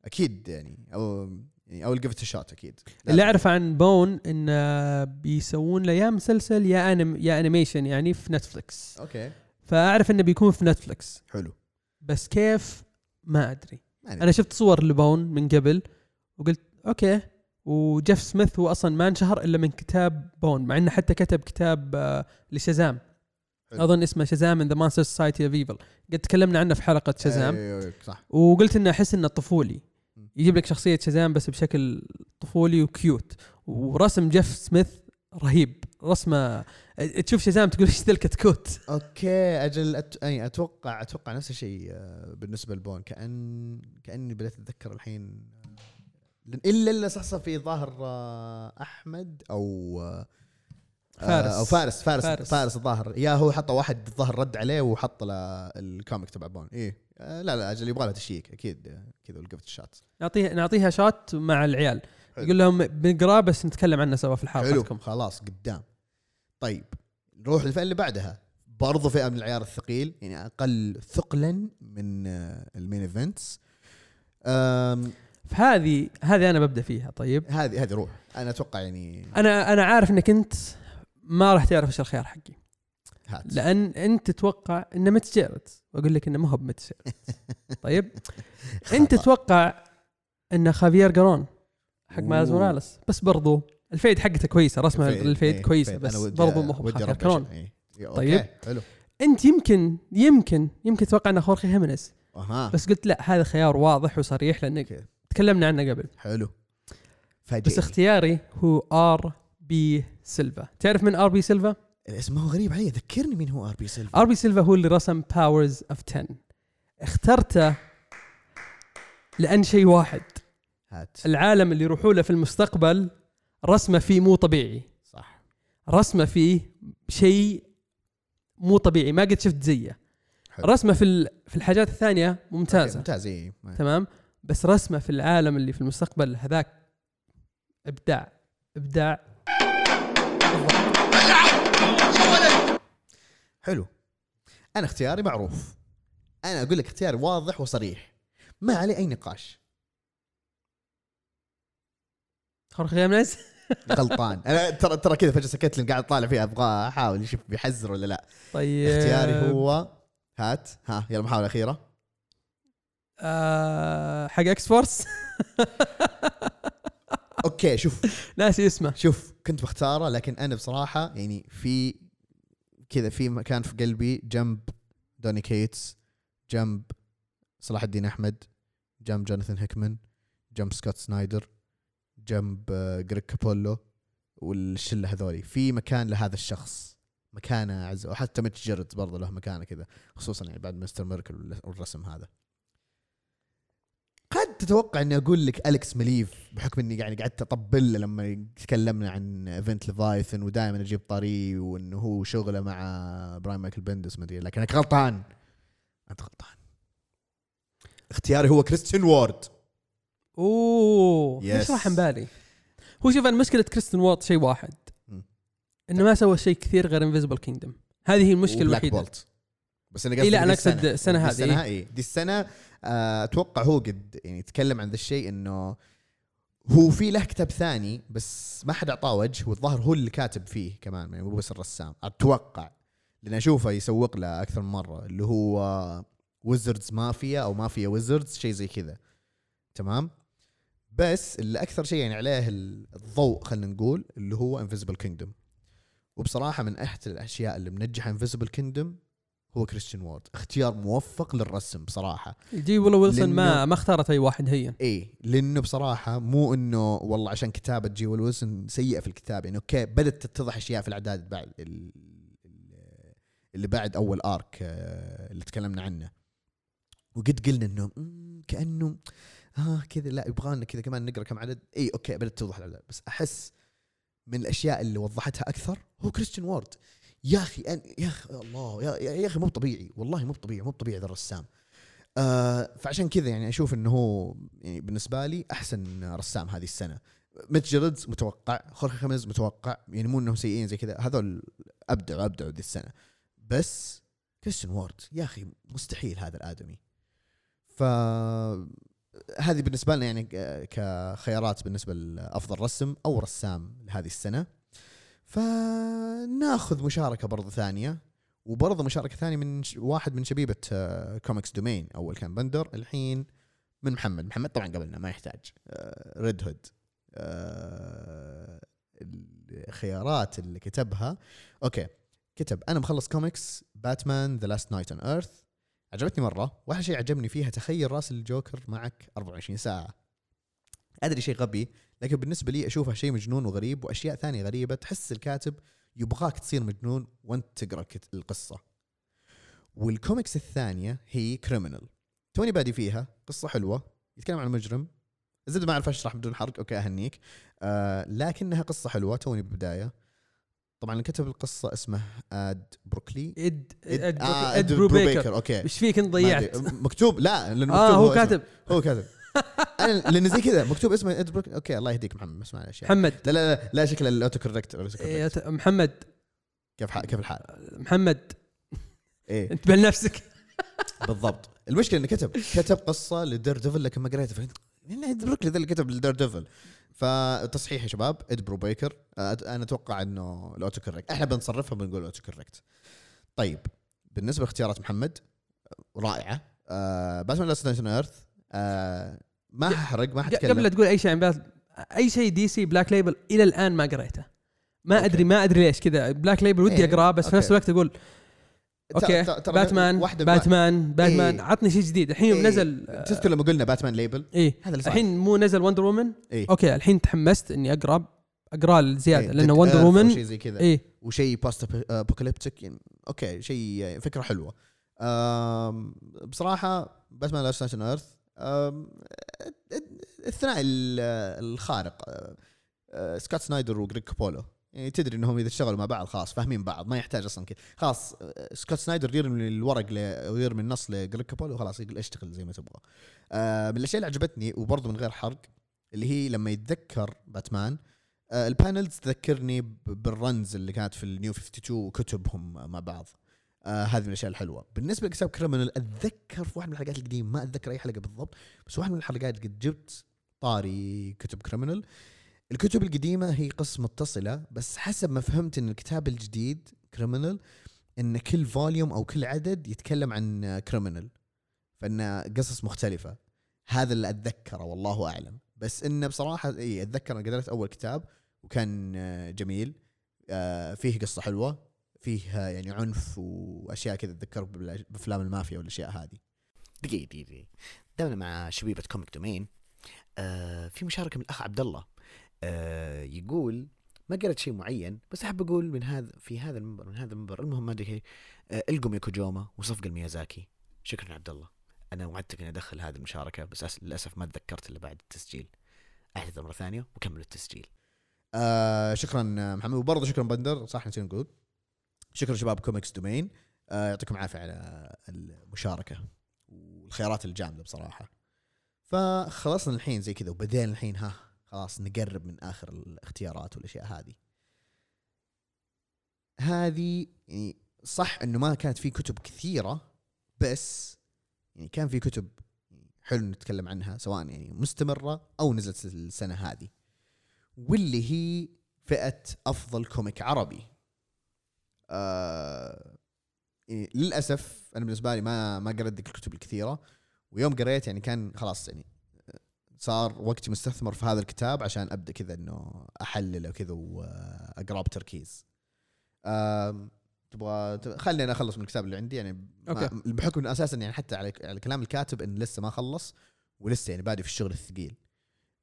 A: أكيد يعني أو يعني أو جيف شوت أكيد.
B: اللي اعرف عن Bone انه بيسوون له يا مسلسل يا انم يا animation يعني في نتفلكس
A: okay.
B: فأعرف إنه بيكون في نتفلكس
A: حلو.
B: بس كيف؟ ما
A: أدري. أدري.
B: أنا شفت صور ل Bone من قبل وقلت okay. وجيف سميث هو أصلا ما انشهر إلا من كتاب Bone مع إنه حتى كتب كتاب آه، لشازام.
A: حلو.
B: أظن اسمه شازام and the Monster Society of Evil قد تكلمنا عنه في حلقة شازام.
A: أيوة، أيوة، صح.
B: وقلت إنه أحس إنه طفولي. يجيب لك شخصية شازام بس بشكل طفولي و cute. ورسم جيف سميث رهيب. رسمه تشوف شازام تقول إيش ذا الكتكوت؟
A: okay أجل أت... أي أتوقع أتوقع نفس الشيء آه، بالنسبة ل Bone. كأن كأني بديت أتذكر الحين إلا الا صح في ظاهر آه، أحمد أو آه،
B: فارس.
A: أو فارس. فارس
B: فارس.
A: فارس, الظاهر يا هو حط واحد الظاهر رد عليه وحط له ال comic تبع Bone. إيه. آه، لا لا أجل يبغى له check. أكيد كذا والقفت الشات.
B: نعطيها نعطيها شات مع العيال. يقول لهم بنقراه بس نتكلم عنه سوا في الحلقة.
A: خلاص قدام. طيب نروح للفئه اللي بعدها. برضو فئة من العيار الثقيل يعني أقل ثقلا من ال main events.
B: فهذه هذه أنا ببدأ فيها طيب
A: هذه هذه روح أنا أتوقع يعني
B: أنا أنا عارف إنك أنت ما راح تعرف إيش الخيار حقي
A: هات
B: لأن أنت تتوقع إنه متجرد وأقول لك إنه ما هو بمتجرد طيب
A: أنت.
B: تتوقع انه خافيير قارون حق مايلز. موراليس بس برضو ال feed حقته كويسة رسمه
A: ال
B: feed-
A: ال
B: feed
A: إيه،
B: كويسة
A: ال feed.
B: بس برضو مو هو.
A: إيه. okay،
B: طيب.
A: حلو
B: أنت يمكن يمكن يمكن تتوقع انه خورخي هيمينيز
A: أها
B: بس قلت لا هذا خيار واضح وصريح لأن
A: okay.
B: تكلمنا عنه قبل.
A: حلو. فاجئني
B: بس اختياري هو آر بي سيلفا. تعرف من آر بي سيلفا؟
A: الاسم هو غريب علي. ذكرني مين هو آر بي سيلفا.
B: آر بي سيلفا هو اللي رسم Powers of 10 اخترته لأن شيء واحد.
A: هات.
B: العالم اللي يروحوا له في المستقبل رسمه فيه مو طبيعي.
A: صح.
B: رسمه فيه شيء مو طبيعي. ما قد شفت زيه. رسمه في في الحاجات الثانية
A: okay،
B: ممتازه
A: ممتاز إي
B: تمام؟ بس رسمة في العالم اللي في المستقبل هذاك إبداع. إبداع.
A: حلو. أنا اختياري معروف. أنا أقول لك اختياري واضح وصريح. ما عليه أي نقاش.
B: خورخي هيمينيز
A: غلطان. أنا ترى ترى كذا فجأة سكت لي قاعد طالع فيها. أبغى أحاول أشوف بيحزر ولا لا.
B: طيب.
A: اختياري هو هات. ها يلا محاولة أخيرة.
B: آه حق X-Force
A: okay شوف.
B: ناسي اسمه.
A: شوف كنت بختاره لكن أنا بصراحة يعني في كذا في مكان في قلبي جنب دوني كيتس جنب صلاح الدين أحمد جنب جوناثان هيكمان جنب سكوت سنايدر جنب آه، جريج كابولو والشلة هذولي. في مكان لهذا الشخص. مكانه عز وحتى ميتش جيرد برضه له مكانة كذا خصوصا يعني بعد Mister Miracle والرسم هذا. تتوقع إني أقول لك أليكس مليف بحكم إني يعني قعدت أطبل له لما تكلمنا عن Event Leviathan ودائما أجيب طري وانه هو شغله مع براين مايكل بندس ما أدري لكنك غلطان. أنت غلطان. اختياري هو كريستيان وورد.
B: أوه
A: Yes.
B: ليش راح عن بالي هو شوف أنا مشكلة كريستن وورد شيء واحد. إنه ما سوى شيء كثير غير Invisible Kingdom هذه هي
A: المشكلة
B: الوحيدة.
A: Bolt بس أنا
B: إي لا،
A: دي
B: أنا أقصد
A: السنة.
B: هذه،
A: السنة إي. دي السنة أتوقع هو قد يعني تكلم عن ذا الشيء إنه هو في له كتاب ثاني بس ما حد أعطاه وجه والظاهر هو اللي كاتب فيه كمان يعني مو بس الرسام. أتوقع لأن أشوفه يسوق له أكثر من مرة اللي هو Wizards Mafia أو Mafia Wizards شيء زي كذا. تمام؟ بس اللي أكثر شيء يعني عليه الضوء خلينا نقول اللي هو Invisible Kingdom وبصراحة من أحد الأشياء اللي منجحه Invisible Kingdom هو كريستيان وورد اختيار موفق للرسم بصراحة.
B: جي ويلو ويلسون ما ما اختارت أي واحد هي
A: إيه لأنه بصراحة مو إنه والله عشان كتابة جي ويلو ويلسون سيئة في الكتابة يعني okay بدأت تتضح أشياء في الأعداد بعد ال- ال- اللي بعد أول arc آه، اللي تكلمنا عنه. وقد قلنا إنه كأنه آه كذا لا يبغى لنا كذا كمان نقرأ كم عدد. اي okay بدأت توضح الأعداد. بس أحس من الأشياء اللي وضحتها أكثر هو كريستيان وورد يا أخي يا أخي الله يا, يا أخي مو طبيعي والله مو طبيعي مو طبيعي ذا الرسام. آه فعشان كذا يعني أشوف إنه هو يعني بالنسبة لي أحسن رسام هذه السنة. ميتش متوقع خورخي خيمينيز متوقع يعني مو إنهم سيئين زي كذا هذول أبدعوا أبدعوا ذي السنة. بس كريستيان وورد يا أخي مستحيل هذا الآدمي. ف هذه بالنسبة لنا يعني كخيارات بالنسبة لأفضل رسم أو رسام لهذه السنة. فناخذ مشاركة برضو ثانية وبرضه مشاركة ثانية من واحد من شبيبة آه، كوميكس دومين أول كان بندر الحين من محمد. محمد طبعا قبلنا ما يحتاج آه، ريد هود آه، الخيارات اللي كتبها. okay كتب أنا مخلص كوميكس باتمان The Last Knight on Earth عجبتني مرة. واحد شيء عجبني فيها تخيل رأس الجوكر معك 24 ساعة. أدري شيء غبي لكن بالنسبة لي أشوفها شيء مجنون وغريب وأشياء ثانية غريبة تحس الكاتب يبغاك تصير مجنون وأنت تقرأ القصة. والكوميكس الثانية هي Criminal توني بادي فيها قصة حلوة يتكلم عن مجرم. زد ما أعرف أشرح بدون حرق okay أهنيك. آه لكنها قصة حلوة توني بالبداية. طبعا اللي كتب القصة اسمه اد بروكلي
B: اد اد,
A: آه،
B: إد برو بيكر
A: okay.
B: إيش فيك
A: أنت
B: ضيعت.
A: مكتوب لا لأنه
B: آه
A: مكتوب
B: هو
A: اسمه.
B: كاتب.
A: هو كاتب. أنا لأنه زي كذا مكتوب اسمه اد بروكلي okay الله يهديك محمد اسمع الاشياء
B: محمد.
A: لا لا لا, لا شكل ال autocorrect
B: إيه، محمد.
A: كيف حال كيف الحال؟
B: محمد.
A: إيه.
B: انتبه لنفسك.
A: بالضبط. المشكلة إنه كتب كتب قصة لدير ديفل لكن ما قريتها. فهمت مين اد بروكلي ذا اللي كتب لدير ديفل فتصحيح يا شباب اد برو بيكر أنا أتوقع إنه ال autocorrect إحنا بنصرفها بنقول ال autocorrect طيب بالنسبة لاختيارات محمد رائعة. آه باتمان Last Knight Earth آه ما ححرق ما حتكلم
B: قبل لا تقول أي شيء عن بات أي شيء دي سي Black Label إلى الآن ما قريته. ما
A: okay.
B: ادري ما أدري ليش كذا. Black Label ودي
A: إيه،
B: أقرأه بس في نفس. الوقت
A: أقول okay
B: باتمان باتمان باتمان
A: إيه.
B: عطني شيء جديد. الحين يوم
A: إيه.
B: نزل
A: تذكر لما قلنا باتمان Label
B: إيه.
A: هذا اللي صار.
B: الحين مو نزل وندر وومن
A: إيه.
B: okay الحين تحمست إني اقرا اقرا زياده
A: إيه، لأنه
B: وندر وومن
A: شيء زي كذا.
B: إيه.
A: وشيء post-apocalyptic يعني okay شيء فكرة حلوة. بصراحة باتمان Last Earth الثنائي ال- الخارق آه، سكوت سنايدر وجريج كابولو. يعني تدري إنهم إذا اشتغلوا مع بعض خلاص فاهمين بعض ما يحتاج أصلا كذا. خلاص آه، سكوت سنايدر يرمي الورق ل- أو يرمي النص لجريج كابولو وخلاص يقول اشتغل زي ما تبغى. آه، من الأشياء اللي عجبتني وبرضه من غير حرق اللي هي لما يتذكر باتمان ال panels تذكرني بال runs اللي كانت في ال New 52 وكتبهم مع بعض. آه هذه من الأشياء الحلوة. بالنسبة لكتاب Criminal أتذكر في واحدة من الحلقات القديمة ما أتذكر أي حلقة بالضبط بس واحدة من الحلقات قد جبت طاري كتب Criminal. الكتب القديمة هي قصة متصلة بس حسب ما فهمت إن الكتاب الجديد Criminal إن كل volume أو كل عدد يتكلم عن criminal فإن قصص مختلفة. هذا اللي أتذكره والله أعلم. بس انه بصراحة اي أتذكر قريت أول كتاب وكان آه، جميل آه، فيه قصة حلوة. فيه يعني عنف وأشياء كذا بالأش- بأفلام المافيا والأشياء هذه.
E: دقيقة دقيقة دامنا مع شبيبة كوميك دومين آه في مشاركة من الأخ عبد الله آه يقول ما قرأت شيء معين بس أحب أقول من هذا في هذا المنبر من هذا المنبر المهم ما أدري إيه، آه ألقوا ميكوجوما وصفقة الميازاكي. شكرا عبد الله أنا وعدتك إني أدخل هذه المشاركة بس للأسف ما تذكرت إلا بعد التسجيل. أعتذر مرة ثانية وكمل التسجيل.
A: آه شكرا آه، محمد. وبرضه شكرا بندر صح نسينا نقول. شكرا شباب كوميكس دومين آه يعطيكم العافية على المشاركة والخيارات الجامدة بصراحة. فخلصنا الحين زي كذا وبدينا الحين ها خلاص نقرب من آخر الاختيارات والأشياء هذه. هذه يعني صح إنه ما كانت في كتب كثيرة بس يعني كان في كتب حلو نتكلم عنها سواء يعني مستمرة أو نزلت السنة هذه واللي هي فئة أفضل comic عربي. آه يعني للأسف أنا بالنسبة لي ما ما قريت ذيك الكتب الكثيرة ويوم قريت يعني كان خلاص يعني صار وقتي مستثمر في هذا الكتاب عشان أبدأ كذا إنه احلله وكذا واقراه بتركيز. تبغى خليني أنا أخلص من الكتاب اللي عندي يعني
B: okay.
A: بحكم إنه أساسا يعني حتى على على كلام الكاتب انه لسه ما خلص ولسه يعني بادي في الشغل الثقيل.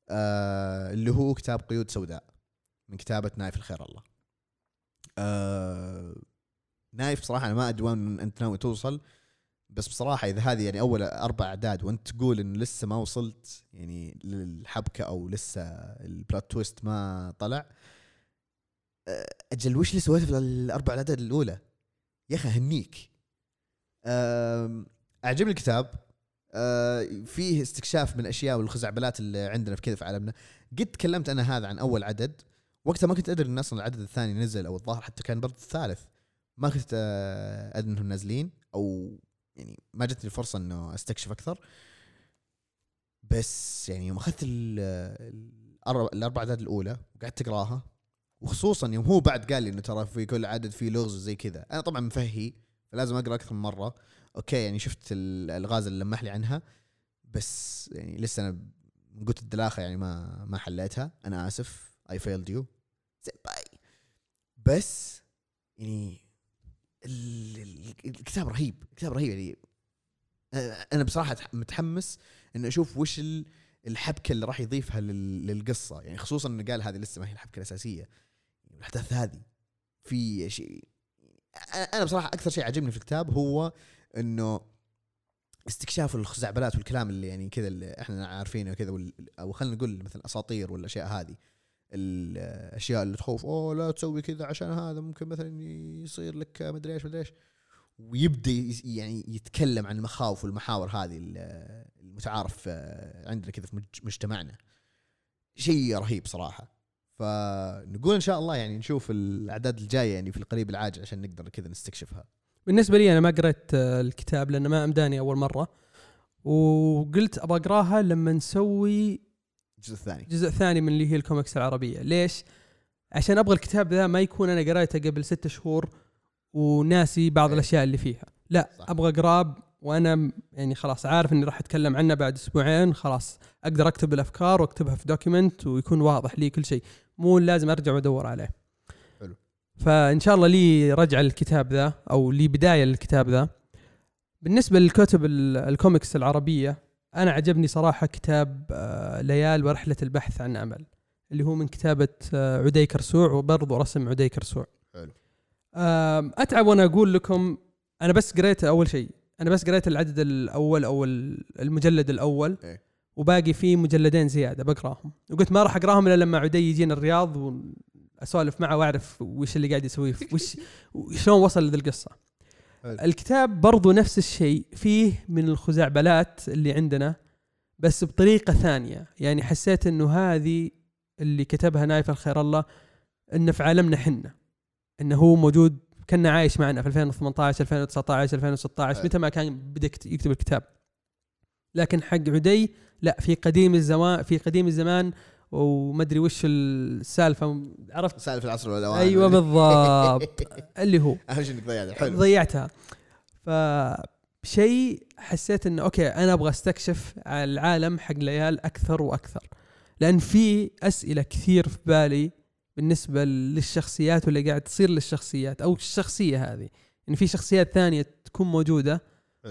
A: آه اللي هو كتاب قيود سوداء من كتابة نايف الخير الله. آه نايف بصراحة أنا ما أدري وين أنت ناوي توصل بس بصراحة إذا هذه يعني أول أربع أعداد وأنت تقول انه لسه ما وصلت يعني للحبكة أو لسه ال plot twist ما طلع آه، أجل وش اللي سويته في الأربع أعداد الأولى؟ يا أخي أهنيك. أعجبني الكتاب آه، فيه استكشاف من الأشياء والخزعبلات اللي عندنا في كذا في عالمنا قد تكلمت أنا هذا عن أول عدد وقتها ما كنت أدري إن أصلا العدد الثاني نزل أو الظاهر حتى كان برضه الثالث. ما كنت آه، أدري إنهم نازلين أو يعني ما جتني الفرصة إنه أستكشف أكثر. بس يعني يوم أخذت الأربع- الأربع أعداد الأولى وقعدت أقراها وخصوصا يوم هو بعد قال لي إنه ترى في كل عدد فيه لغز وزي كذا. أنا طبعا مفهي فلازم أقرأ أكثر من مرة. okay يعني شفت الالغاز اللي لمح لي عنها بس يعني لسه أنا من قلت الدلاخة يعني ما ما حليتها. أنا آسف. I failed you boy. بس يعني ال- ال- الكتاب رهيب الكتاب رهيب يعني. أنا بصراحة تح- متحمس إني أشوف وش ال- الحبكة اللي راح يضيفها لل- للقصة. يعني خصوصا إنه قال هذه لسه ما هي الحبكة الأساسية. يعني الأحداث هذه في شيء أنا- أنا بصراحة أكثر شيء عجبني في الكتاب هو إنه استكشاف الخزعبلات والكلام اللي يعني كذا اللي إحنا عارفينه وال- أو خلينا نقول مثلا أساطير والأشياء هذه. الأشياء اللي تخوف أوه لا تسوي كذا عشان هذا ممكن مثلا يصير لك مدري إيش مدري إيش. ويبدأ يعني يتكلم عن المخاوف والمحاور هذه ال- المتعارف عندنا كذا في مج- مجتمعنا. شيء رهيب صراحة. فنقول إن شاء الله يعني نشوف الأعداد الجاية يعني في القريب العاجل عشان نقدر كذا نستكشفها.
B: بالنسبة لي أنا ما قريت آه، الكتاب لأنه ما أمداني أول مرة. وقلت أبغى أقرأها لما نسوي
A: الجزء الثاني.
B: جزء ثاني من اللي هي الكوميكس العربية. ليش؟ عشان أبغى الكتاب ذا ما يكون أنا قريته قبل ستة شهور وناسي بعض
A: إيه.
B: الأشياء اللي فيها. لا
A: صح.
B: أبغى أقرأه وأنا يعني خلاص عارف إني راح أتكلم عنه بعد أسبوعين خلاص أقدر أكتب الأفكار وأكتبها في document ويكون واضح لي كل شيء. مو لازم أرجع وأدور عليه.
A: حلو.
B: فإن شاء الله لي رجع الكتاب ذا أو لي بداية للكتاب ذا. بالنسبة للكتب ال- الكوميكس العربية أنا عجبني صراحة كتاب آه، ليال ورحلة البحث عن أمل اللي هو من كتابة آه، عدي كرسوع وبرضه رسم عدي كرسوع
A: حلو.
B: أتعب وأنا أقول لكم أنا بس قريت أول شيء أنا بس قريت العدد الأول أو ال- المجلد الأول
A: إيه.
B: وباقي فيه مجلدين زيادة بقراهم وقلت ما راح أقراهم إلا لما عدي يجينا الرياض وأسولف معه وأعرف وش اللي قاعد يسويه وش وشلون وصل لذي القصة
A: حلو.
B: الكتاب برضو نفس الشيء فيه من الخزعبلات اللي عندنا بس بطريقة ثانية. يعني حسيت إنه هذه اللي كتبها نايف الخير الله إنه في عالمنا حنا إنه هو موجود كان عايش معنا في 2018 2019 2016
A: حلو.
B: متى ما كان بدأ يكت- يكتب الكتاب. لكن حق عدي لا في قديم الزمان في قديم الزمان ومدري وش السالفة. عرفت؟
A: سالفة العصر والاوان
B: أيوه بالضبط. اللي هو.
A: أهم شيء إنك ضيعتها حلو.
B: ضيعتها. فشيء حسيت إنه أوكي أنا أبغى أستكشف العالم حق ليال أكثر وأكثر. لأن في أسئلة كثير في بالي بالنسبة للشخصيات واللي قاعد تصير للشخصيات أو الشخصية هذه. يعني في شخصيات ثانية تكون
A: موجودة.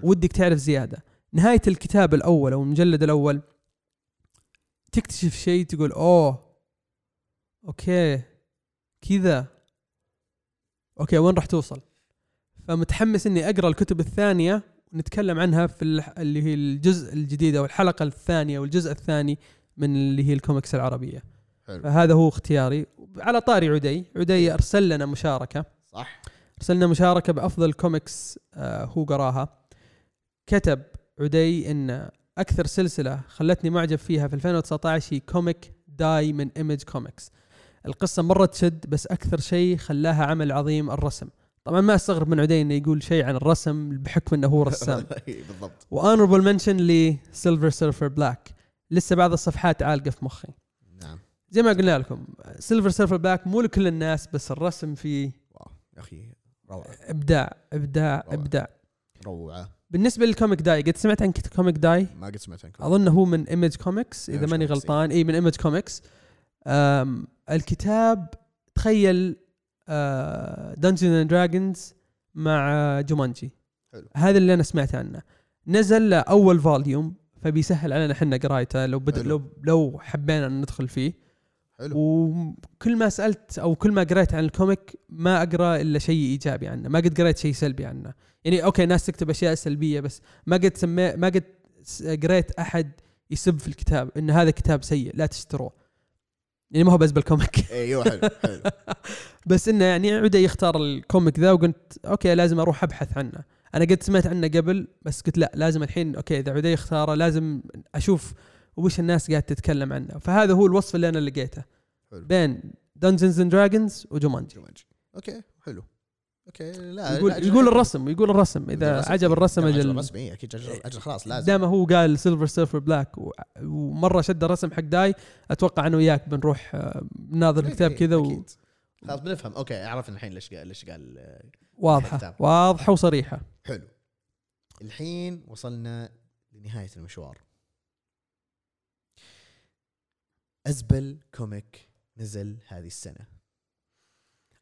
B: ودك تعرف زيادة. نهاية الكتاب الأول أو المجلد الأول تكتشف شيء تقول أوه okay كذا. okay وين راح توصل؟ فمتحمس إني أقرأ الكتب الثانية ونتكلم عنها في اللي هي الجزء الجديد أو الحلقة الثانية والجزء الثاني من اللي هي الكوميكس العربية.
A: حلو.
B: فهذا هو اختياري. على طاري عدي عدي أرسل لنا مشاركة.
A: صح.
B: ارسلنا مشاركة بأفضل كوميكس آه هو قراها. كتب عدي إن أكثر سلسلة خلتني معجب فيها في 2019 هي comic Die من Image Comics القصة مرة تشد بس أكثر شيء خلاها عمل عظيم الرسم. طبعا ما أستغرب من عدي إنه يقول شيء عن الرسم بحكم إنه هو رسام.
A: بالضبط.
B: و honorable mention ل Silver Surfer Black لسه بعض الصفحات عالقة في مخي.
A: نعم.
B: زي ما قلنا لكم Silver Surfer Black مو لكل الناس بس الرسم فيه
A: wow يا أخي روعة.
B: إبداع إبداع
A: روعة.
B: إبداع.
A: روعة.
B: بالنسبة لل comic Die قد سمعت عن comic Die؟
A: ما قد سمعت عنكم
B: أظن هو من Image Comics
A: إذا
B: ماني
A: Comics،
B: غلطان. إي من Image Comics الكتاب تخيل Dungeons and Dragons مع Jumanji
A: حلو.
B: هذا اللي أنا سمعت عنه. نزل أول volume فبيسهل علينا إحنا قرايته لو بد... لو لو حبينا ندخل فيه.
A: حلو.
B: وكل ما سألت أو كل ما قريت عن ال comic ما أقرأ إلا شيء إيجابي عنه ما قد قريت شيء سلبي عنه. يعني okay ناس تكتب أشياء سلبية بس ما قد سمي ما قد قريت أحد يسب في الكتاب إن هذا كتاب سيء لا تشتروه. يعني ما هو بس بال
A: comic. أيوه حلو حلو.
B: بس إنه يعني عدى يختار ال comic ذا وقلت okay لازم أروح أبحث عنه. أنا قد سمعت عنه قبل بس قلت لا لازم الحين okay إذا عدي اختاره لازم أشوف وش الناس قاعد تتكلم عنه. فهذا هو الوصف اللي أنا لقيته.
A: حلو.
B: بين Dungeons and Dragons و
A: Jumanji Jumanji okay. okay لا
B: يقول
A: لا،
B: يقول الرسم يقول الرسم. إذا
A: الرسم.
B: عجب الرسم أجل
A: الرسم إيه، أكيد أجل أجل خلاص لازم
B: دام هو قال Silver Surfer Black و- ومرة شد الرسم حق Die أتوقع أنا وياك بنروح آه، نناظر الكتاب كذا
A: أكيد. خلاص بنفهم. okay عرفنا الحين ليش قال ليش قال آه، الكتاب.
B: واضحة وصريحة.
A: حلو. الحين وصلنا لنهاية المشوار. أزبل comic نزل هذه السنة.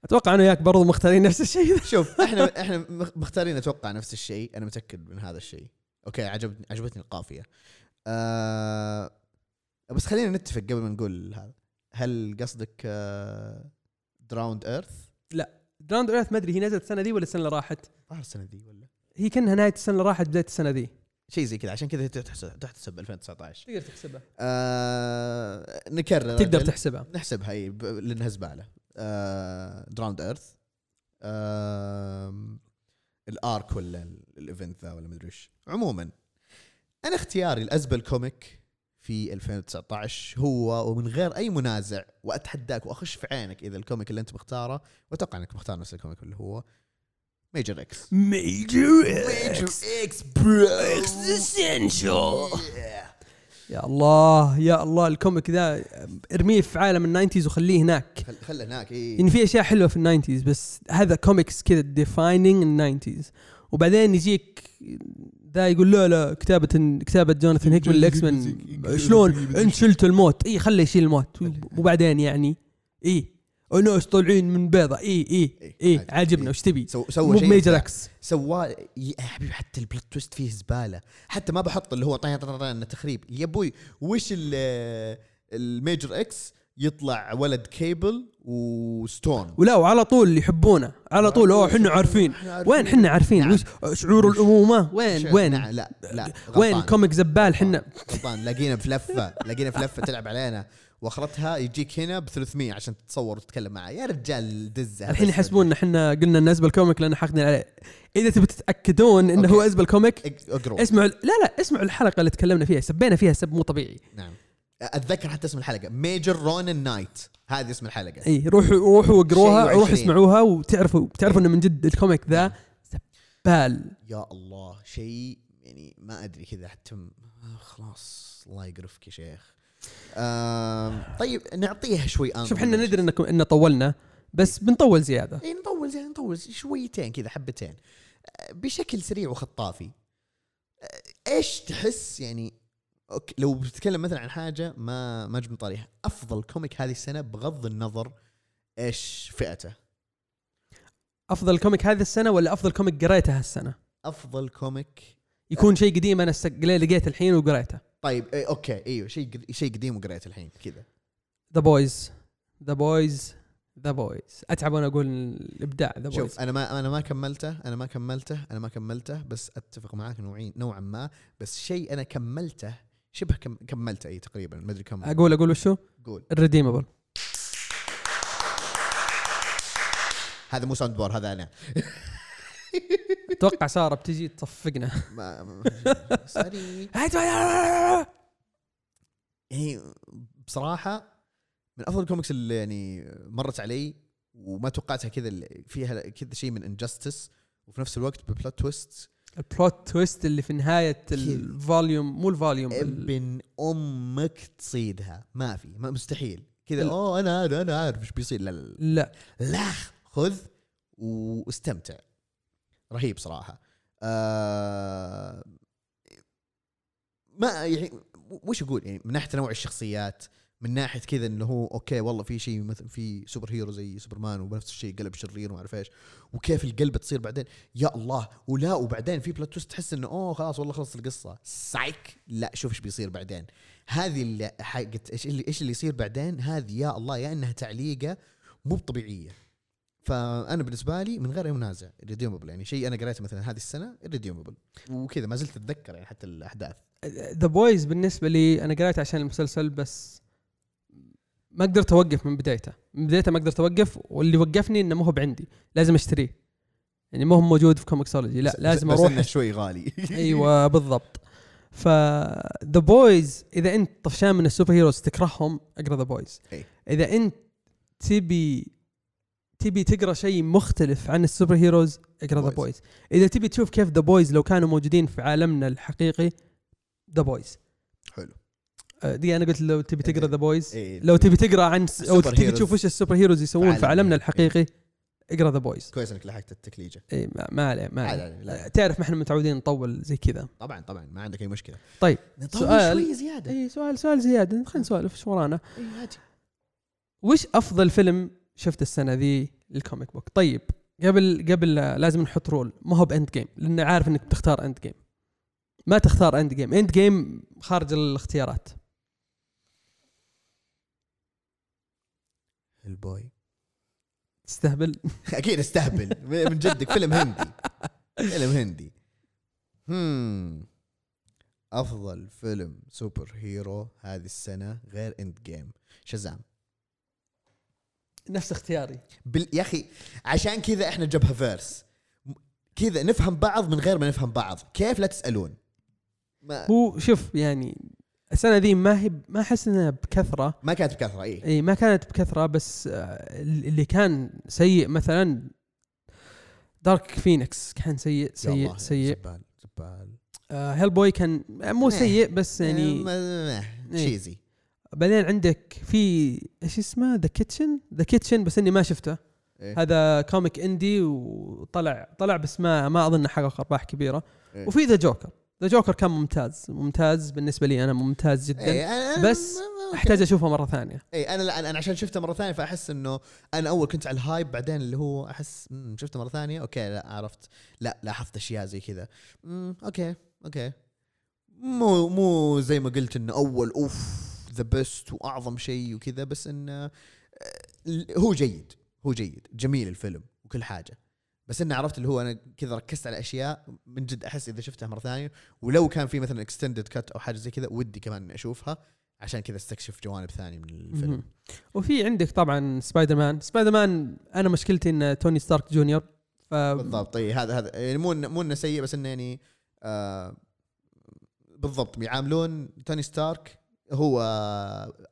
B: أتوقع أنا وياك برضو مختارين نفس الشيء.
A: شوف إحنا إحنا مخ- مختارين أتوقع نفس الشيء. أنا متأكد من هذا الشيء. okay عجبني عجبتني القافية. آه بس خلينا نتفق قبل ما نقول هذا. هل قصدك آه Drowned Earth
B: Drowned Earth ما أدري هي نزلت السنة ذي ولا السنة اللي راحت؟
A: ظهر السنة دي ولا؟
B: هي كأنها نهاية السنة اللي راحت بداية السنة ذي
A: شيء زي كذا عشان كذا تحسب تحتسب 2019
B: تقدر تحسبها.
A: آه نكرر.
B: تقدر. تحسبها.
A: نحسبها إي لأنها زبالة. Drowned Earth آه ال arc ولا ال- ال event ذا ولا مدري إيش. عموما أنا اختياري الأزبل comic في 2019 هو ومن غير أي منازع وأتحداك وأخش في عينك إذا ال comic اللي أنت مختاره وأتوقع إنك مختار نفس ال comic اللي هو Major X
B: Major
A: X bro
B: يا الله يا الله ال comic ذا ارميه في عالم ال nineties وخليه هناك.
A: خل خله هناك اي
B: يعني في أشياء حلوة في ال nineties بس هذا كوميكس كذا defining ال nineties. وبعدين يجيك ذا يقول لا لا كتابة كتابة جوناثان هيكمان ال X-Men شلون؟ انت شلت الموت. إي خليه يشيل الموت. وبعدين يعني إي. ناس طالعين من بيضة.
A: إي
B: إي
A: إي.
B: عاجبنا. وش تبي؟
A: سو سوى شيء Major.
B: X
A: سواه يا حبيبي حتى ال plot twist فيه زبالة. حتى ما بحط اللي هو طين طين طين انه تخريب. يا أبوي وش ال- الميجر إكس يطلع ولد كيبل وستون.
B: ولا وعلى طول يحبونه. على طول. أوه إحنا عارفين. وين حنا عارفين؟
A: نعم.
B: شعور الأمومة؟ وين وين
A: نعم، لا لا
B: وين
A: غلطان.
B: كوميك زبال حنا
A: غلطان. لاقينا في لفه لاقينا في لفه تلعب علينا. واخرتها يجيك هنا ب 300 عشان تتصور وتتكلم معاه يا رجال دزه
B: الحين
A: بس.
B: يحسبون إن إحنا قلنا ان أزبل كوميك لأن حاقدين عليه. إذا تبي تتأكدون
A: إنه.
B: هو أزبل كوميك
A: اق- اقروا
B: اسمعوا لا لا اسمعوا الحلقة اللي تكلمنا فيها. سبينا فيها سب مو طبيعي.
A: نعم. أتذكر حتى اسم الحلقة. Major رونن نايت هذا اسم الحلقة.
B: إي روحوا روحوا واقروها
A: شيء
B: روحوا. اسمعوها وتعرفوا تعرفوا إنه من جد ال comic ذا زبال
A: يا الله شيء يعني ما أدري كذا حتى آه، خلاص الله يقرفك يا شيخ. طيب نعطيها شوي
B: شوف إحنا ندري انكم إن طولنا بس بنطول زيادة.
A: إي نطول زي نطول شويتين كذا حبتين. آه، بشكل سريع وخطافي. آه، إيش تحس؟ يعني أوكي لو بتتكلم مثلا عن حاجة ما ما جبنا طاريها أفضل comic هذه السنة بغض النظر إيش فئته.
B: أفضل comic هذه السنة ولا أفضل comic قريته هالسنة؟
A: أفضل comic
B: يكون شيء قديم أنا لقيته الحين وقريته.
A: طيب إيه أوكي إيوه شيء شيء قديم وقريته الحين كذا.
B: The Boys The Boys The Boys أتعب وأنا أقول الإبداع The Boys
A: شوف أنا ما أنا ما كملته أنا ما كملته أنا ما كملته بس أتفق معاك نوعين نوعا ما. بس شيء أنا كملته شبه كم كملته إي تقريبا ما أدري كم.
B: أقول أقول وشو؟
A: قول.
B: Irredeemable
A: هذا مو sound board هذا أنا.
B: أتوقع سارة بتجي تصفقنا
A: ما ما- sorry يعني بصراحة من أفضل الكوميكس اللي يعني مرت علي وما توقعتها كذا اللي فيها كذا شيء من Injustice وفي نفس الوقت ب plot
B: twist ال plot twist اللي في نهاية.
A: ال
B: volume مو ال volume ال-
A: ابن أمك تصيدها. ما في ما مستحيل. كذا
B: ال-
A: أوه أنا أنا أنا عارف إيش بيصير. لا, لا. لا خذ واستمتع. رهيب صراحة. آه ما يعني وش أقول؟ يعني من ناحية تنوع الشخصيات من ناحية كذا إنه هو أوكي والله في شيء مثلا في superhero زي سوبرمان وبنفس الشيء قلب شرير وما أعرف إيش وكيف القلبه تصير بعدين؟ يا الله ولا وبعدين في plot تحس إنه أوه خلاص والله خلصت القصة. سايك؟ لا شوف إيش بيصير بعدين. هذه اللي حقت إيش اللي إيش اللي يصير بعدين؟ هذه يا الله يا إنها تعليقة مو طبيعيه فأنا بالنسبة لي من غير أي منازع Irredeemable يعني شيء أنا قريته مثلا هذه السنة Irredeemable وكذا ما زلت اتذكر يعني حتى الأحداث.
B: ذا بويز بالنسبة لي أنا قريت عشان المسلسل بس ما قدرت أوقف من بدايته. من بدايته ما قدرت أوقف واللي وقفني إنه ما هو بعندي. لازم أشتريه. يعني ما هو موجود في ComiXology لا
A: بس-
B: لازم
A: بس
B: أروح.
A: إنه شوي غالي.
B: أيوه بالضبط. ف The Boys إذا أنت طفشان من ال superheroes تكرههم أقرأ The Boys
A: إي.
B: إذا أنت تبي تبي تقرأ شيء مختلف عن ال superheroes اقرأ The.
A: Boys
B: إذا تبي تشوف كيف The Boys لو كانوا موجودين في عالمنا الحقيقي The Boys
A: حلو.
B: دي أنا قلت لو تبي تقرأ The Boys
A: إيه.
B: لو تبي تقرأ عن س-
A: أو
B: تبي تشوف وش ال superheroes يسوون
A: في
B: عالمنا
A: عالمنا.
B: الحقيقي اقرأ The Boys
A: كويس إنك لحقت التكليجة.
B: اي ما- ما عليه ما عليه.
A: لا.
B: تعرف ما إحنا متعودين نطول زي كذا.
A: طبعا طبعا ما عندك أي مشكلة.
B: طيب،
A: نطول
B: سؤال.
A: شوي زيادة.
B: اي سؤال سؤال زيادة. خلينا نسولف إيش ورانا؟
A: اي عادي.
B: وش أفضل فيلم شفت السنة ذي لل comic book طيب قبل قبل لا- لازم نحط rule ما هو ب Endgame لأن عارف إنك بتختار Endgame ما تختار Endgame Endgame خارج الاختيارات.
A: البوي
B: تستهبل؟
A: أكيد أستهبل. من جدك. فيلم هندي. فيلم هندي. هم أفضل فيلم superhero هذه السنة غير Endgame Shazam.
B: نفس اختياري.
A: بال... يا أخي عشان كذا إحنا جبهة verse. كذا نفهم بعض من غير ما نفهم بعض. كيف لا تسألون؟ ما,
B: هو شوف يعني السنة ذي ما هي ما أحس إنها بكثرة.
A: ما كانت بكثرة اي
B: اي ما كانت بكثرة بس آه، اللي كان سيء مثلا Dark Phoenix كان سيء سيء سيء.
A: زبال زبال
B: آه Hellboy كان مو. سيء بس يعني
A: يعني cheesy.
B: بعدين عندك في إيش اسمه؟ The Kitchen The Kitchen بس إني ما شفته.
A: إيه.
B: هذا comic indie وطلع طلع بس ما ما أظن حقق أرباح كبيرة.
A: إيه.
B: وفي The Joker The Joker كان ممتاز ممتاز بالنسبة لي أنا ممتاز جدا.
A: إيه، أنا-
B: بس
A: أوكي.
B: أحتاج اشوفها مرة ثانية.
A: اي أنا لا أنا عشان شفته مرة ثانية فأحس إنه أنا أول كنت على ال hype بعدين اللي هو أحس شفته مرة ثانية أوكي لا عرفت. لا لاحظت أشياء زي كذا. أوكي أوكي. مو مو زي ما قلت إنه one of. the best وأعظم شيء وكذا بس انه آه، هو جيد هو جيد جميل الفيلم وكل حاجة. بس إنه عرفت اللي هو أنا كذا ركزت على أشياء من جد أحس إذا شفتها مرة ثانية. ولو كان في مثلا extended cut أو حاجة زي كذا ودي كمان إني أشوفها عشان كذا أستكشف جوانب ثانية من الفيلم.
B: وفي عندك طبعا سبايدر مان سبايدر مان أنا مشكلتي إن Tony Stark Junior ف
A: بالضبط. إي هذا هذا يعني مو مو إنه سيء بس إنه يعني آه بالضبط. بيعاملون توني ستارك هو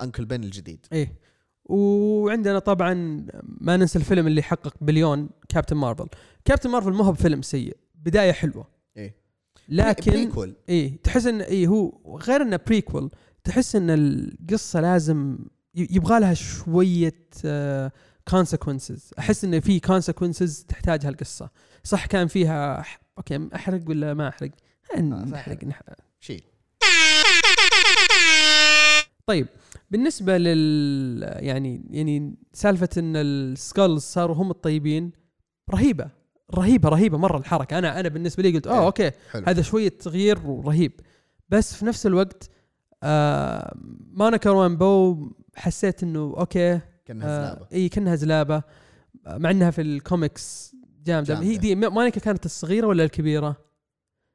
A: Uncle Ben الجديد.
B: إيه. وعندنا طبعا ما ننسى الفيلم اللي حقق بليون كابتن مارفل كابتن مارفل ما هو بفيلم سيء بداية حلوة.
A: إيه.
B: لكن
A: prequel
B: إيه تحس إن إيه هو غير إنه prequel تحس إن القصة لازم يبغى لها شوية consequences أحس إن في consequences تحتاجها القصة صح كان فيها okay أحرق ولا ما أحرق؟
A: آه،
B: نحرق نح-
A: شيء
B: طيب بالنسبة لل يعني يعني سالفة إن ال Skrulls صاروا هم الطيبين رهيبة رهيبة رهيبة مرة الحركة أنا أنا بالنسبة لي قلت
A: إيه.
B: آه okay
A: حلو
B: هذا شوية تغيير ورهيب بس في نفس الوقت آه مونيكا رامبو حسيت إنه okay
A: كأنها
B: آه
A: زلابة
B: إي كأنها زلابة آه، مع إنها في الكوميكس جامدة
A: جامدة.
B: هي دي مونيكا كانت الصغيرة ولا الكبيرة؟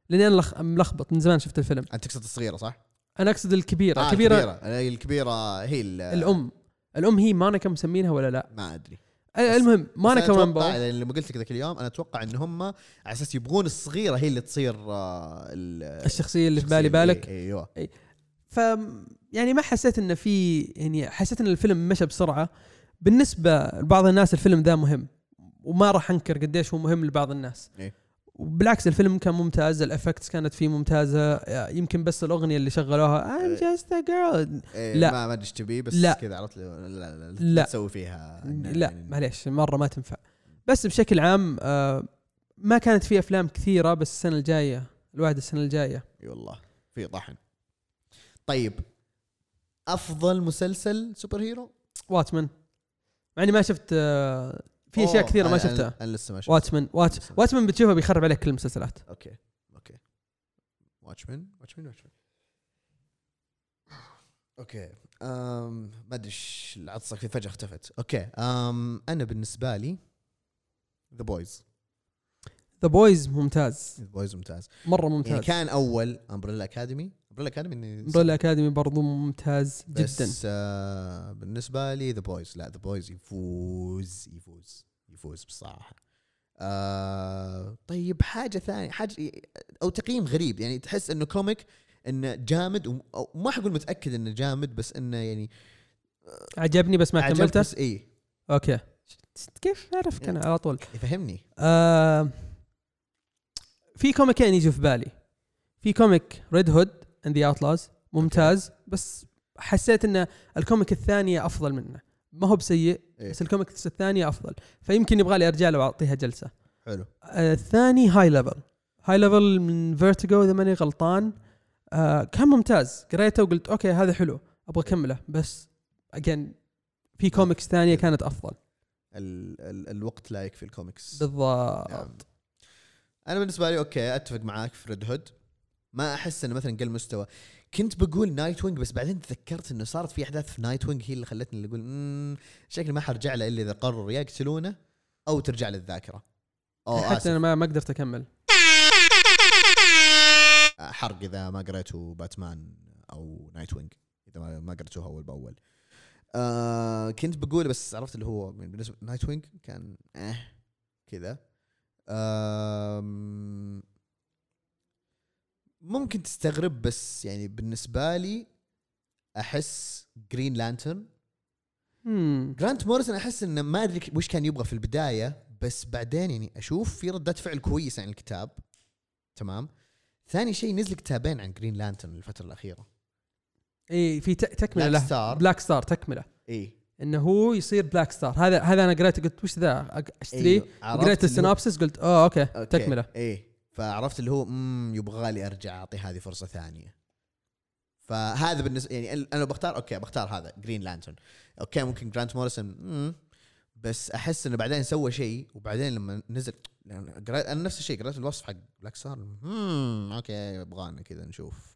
B: لأني أنا لخ- ملخبط من زمان شفت الفيلم
A: أنت تقصد الصغيرة صح؟
B: أنا أقصد الكبيرة.
A: آه
B: الكبيرة.
A: الكبيره الكبيرة هي ال-
B: الأم. الأم هي مونيكا مسمينها ولا لا؟
A: ما
B: أدري. المهم رامبو
A: أتوقع يعني لما قلت لك ذاك اليوم أنا أتوقع إن هم على أساس يبغون الصغيرة هي اللي تصير آه ال-
B: الشخصية اللي في بالي بالك.
A: أيوه.
B: ف يعني ما حسيت انه في يعني حسيت إن الفيلم مشى بسرعة. بالنسبة لبعض الناس الفيلم ذا مهم وما راح أنكر قديش هو مهم لبعض الناس.
A: إيه.
B: وبالعكس الفيلم كان ممتاز ال effects كانت فيه ممتازة. يمكن بس الأغنية اللي شغلوها I'm just a girl.
A: إيه
B: لا.
A: ما ما أدري إيش تبي بس
B: لا.
A: كذا عرفت لا لا لا,
B: لا.
A: تسوي فيها.
B: لا
A: يعني-
B: معليش مرة ما تنفع. بس بشكل عام آه، ما كانت في أفلام كثيرة بس السنة الجاية الواحد السنة الجاية.
A: إي والله في طحن طيب أفضل مسلسل superhero؟
B: واتشمان مع إني ما شفت آه، في
A: أشياء
B: كثيرة ما شفتها.
A: أنا لسه ما شفت
B: واتشمان وات واتشمان بتشوفه بيخرب عليك كل المسلسلات.
A: okay okay. واتشمان واتشمان واتشمان okay أم ما أدري إيش العطسة كذا فجأة اختفت. okay أم أنا بالنسبة لي ذا بويز
B: ذا بويز ممتاز.
A: ذا بويز ممتاز.
B: مرة
A: يعني
B: ممتاز
A: كان أول امبريلا اكاديمي امبريلا اكاديمي إني
B: امبريلا اكاديمي برضو ممتاز جدا.
A: بس آه بالنسبة لي ذا بويز لا ذا بويز يفوز يفوز يفوز بصراحة. آه طيب حاجة ثانية حاجة أو تقييم غريب يعني تحس إنه comic انه جامد وم- أو ما حقول متأكد إنه جامد بس إنه يعني
B: عجبني بس ما كملته؟
A: بس إيه.
B: okay. كيف اعرفك أنا على طول؟
A: يفهمني.
B: آه في comicين يجوا في بالي. في comic Red Hood and the Outlaws ممتاز. بس حسيت إن ال comic الثانية أفضل منه. ما هو بسيء
A: إيه.
B: بس ال comic الثانية أفضل. فيمكن يبغى لي أرجع له وأعطيها جلسة.
A: حلو.
B: آه، الثاني High Level High Level من Vertigo إذا ماني غلطان. آه كان ممتاز. قريته وقلت okay هذا حلو. أبغى أكمله. بس again في كوميكس ثانية كانت أفضل.
A: ال ال الوقت لا يكفي الكوميكس
B: بالضبط.
A: نعم. أنا بالنسبة لي okay أتفق معاك في Red Hood ما أحس إنه مثلا قل مستوى. كنت بقول نايت وينج بس بعدين تذكرت إنه صارت في أحداث في نايت وينج هي اللي خلتني اللي أقول امم شكلي ما حرجع له إلا إذا قرروا يا يقتلونه أو ترجع له الذاكرة. أو
B: حتى أنا
A: اسف
B: ما ما قدرت أكمل.
A: حرق إذا ما قريتوا باتمان أو نايت وينج إذا ما- قريتوها أول بأول. آه كنت بقول بس عرفت اللي هو بالنسبة نايت وينج كان آه كذا. آم، ممكن تستغرب بس يعني بالنسبة لي أحس جرين لانترن. جرانت موريسون أحس إنه ما أدري وش كان يبغى في البداية بس بعدين يعني أشوف في ردات فعل كويسة عن الكتاب. تمام؟ ثاني شيء نزل كتابين عن جرين لانترن الفترة الأخيرة.
B: إي في تكملة
A: بلاك
B: له.
A: ستار.
B: بلاك ستار تكملة.
A: إي.
B: إنه هو يصير بلاك ستار هذا هذا أنا قريته قلت وش ذا؟ أشتريه؟
A: أيوه.
B: قريت
A: ال
B: synopsis قلت آه okay
A: okay.
B: تكملة.
A: إي. فعرفت اللي هو امم يبغى لي أرجع أعطي هذه فرصة ثانية. فهذا بالنسبة يعني أنا بختار okay بختار هذا جرين لانترن okay ممكن جرانت موريسون بس أحس إنه بعدين سوى شيء وبعدين لما نزل قرأت أنا نفس الشيء قرأت الوصف حق بلاك ستار امم okay يبغانا كذا نشوف.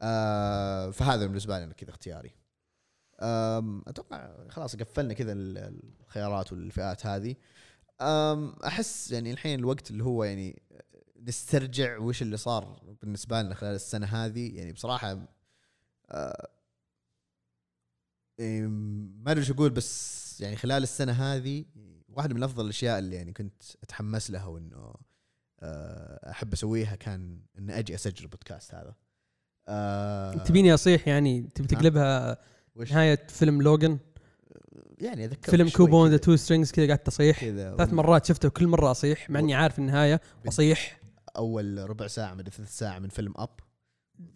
A: آه فهذا بالنسبة لي أنا كذا اختياري. أتوقع خلاص قفلنا كذا ال- الخيارات والفئات هذه. أحس يعني الحين الوقت اللي هو يعني نسترجع وش اللي صار بالنسبة لنا خلال السنة هذه. يعني بصراحة آه، إيه، ما أدري إيش أقول بس يعني خلال السنة هذه واحدة من أفضل الأشياء اللي يعني كنت أتحمس لها وإنه آه، أحب أسويها كان ان أجي أسجل البودكاست هذا. آه،
B: تبيني اصيح يعني تبي تقلبها
A: وش؟
B: نهاية فيلم لوجن
A: يعني أذكر
B: فيلم كوبون ذا تو سترينجز كذا قاعد تصيح.
A: كذا
B: ثلاث مرات شفته وكل مرة أصيح مع إني عارف النهاية أصيح.
A: أول ربع ساعة من ثلث ساعة من فيلم أب.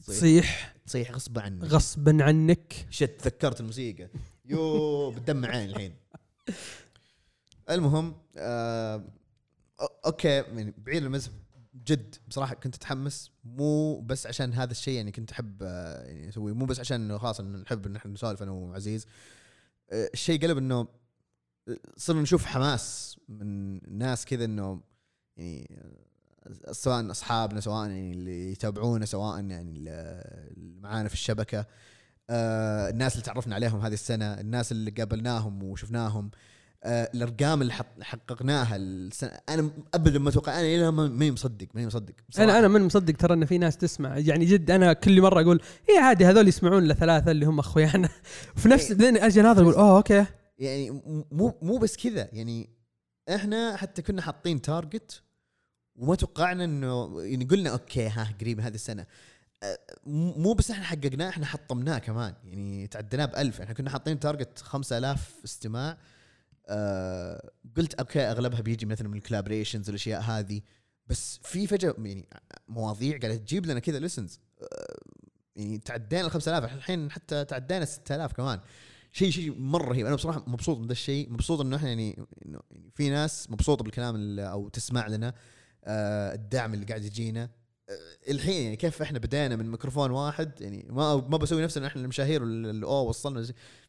B: تصيح.
A: تصيح. غصب عنك.
B: غصبا عنك.
A: shit تذكرت الموسيقى. يو بتدمع عيني الحين. المهم آه okay يعني بعيد المزح جد بصراحة كنت أتحمس مو بس عشان هذا الشيء يعني كنت أحب آه، يعني أسويه مو بس عشان إنه خلاص إنه نحب إن إحنا نسولف أنا وعزيز آه، الشيء قلب إنه آه، صرنا نشوف حماس من ناس كذا إنه يعني سواء أصحابنا سواء يعني اللي يتابعونا سواء يعني اللي معانا في الشبكة. آه الناس اللي تعرفنا عليهم هذه السنة الناس اللي قابلناهم وشفناهم. آه الأرقام اللي حققناها السنة أنا ابدا ما أتوقع أنا إلى ماني مصدق ماني مصدق.
B: أنا أنا من مصدق ترى إن في ناس تسمع. يعني جد أنا كل مرة أقول إيه عادي هذول يسمعون لثلاثه اللي هم أخويانا. وفي نفس
A: إيه.
B: بعدين أجي أناظر أقول أوه okay.
A: يعني مو مو بس كذا يعني إحنا حتى كنا حاطين target وما توقعنا إنه يعني قلنا okay ها قريب هذه السنة. أه، مو بس إحنا حققناه إحنا حطمناه كمان. يعني تعديناه ب 1000 إحنا كنا حاطين target 5000 استماع. أه قلت okay أغلبها بيجي مثلا من ال collaborations والأشياء هذه. بس في فجأة يعني مواضيع قاعدة تجيب لنا كذا listens يعني تعدينا ال 5000 إحنا الحين حتى تعدينا 6000 كمان. شيء شيء مرة رهيب. أنا بصراحة مبسوط من ذا الشيء. مبسوط إنه إحنا يعني يعني في ناس مبسوطة بالكلام أو تسمع لنا. آه الدعم اللي قاعد يجينا. آه الحين يعني كيف إحنا بدينا من ميكروفون واحد يعني ما ما بسوي نفسنا إحنا المشاهير اللي اوه وصلنا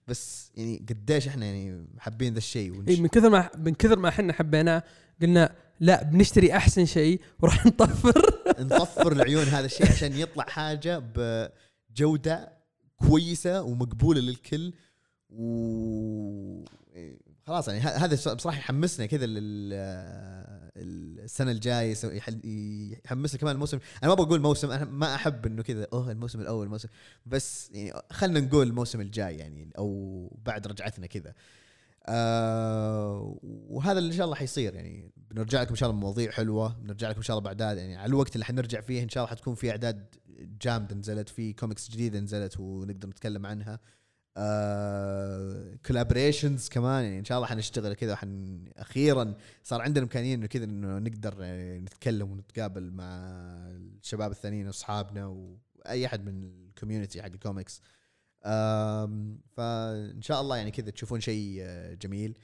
A: بس يعني قديش إحنا يعني حابين ذا الشيء
B: إيه من كثر ما من كثر ما إحنا حبيناه قلنا لا بنشتري أحسن شيء وراح نطفر.
A: نطفر العيون هذا الشيء عشان يطلع حاجة بجودة كويسة ومقبولة للكل و خلاص يعني هذا بصراحة يحمسنا كذا لل السنة الجاية يحمسنا كمان الموسم. أنا ما بقول موسم أنا ما أحب إنه كذا أوه الموسم الأول الموسم بس يعني خلينا نقول الموسم الجاي يعني أو بعد رجعتنا كذا. آه وهذا اللي إن شاء الله حيصير يعني. بنرجع لكم إن شاء الله بمواضيع حلوة بنرجع لكم إن شاء الله بأعداد يعني على الوقت اللي حنرجع فيه إن شاء الله حتكون في أعداد جامدة نزلت في كوميكس جديدة نزلت ونقدر نتكلم عنها. آه collaborations كمان يعني إن شاء الله حنشتغل كذا حن أخيرا صار عندنا إمكانية إنه كذا إنه نقدر يعني نتكلم ونتقابل مع الشباب الثانيين اصحابنا وأي أحد من ال community حق الكوميكس فإن شاء الله يعني كذا تشوفون شيء آه، جميل.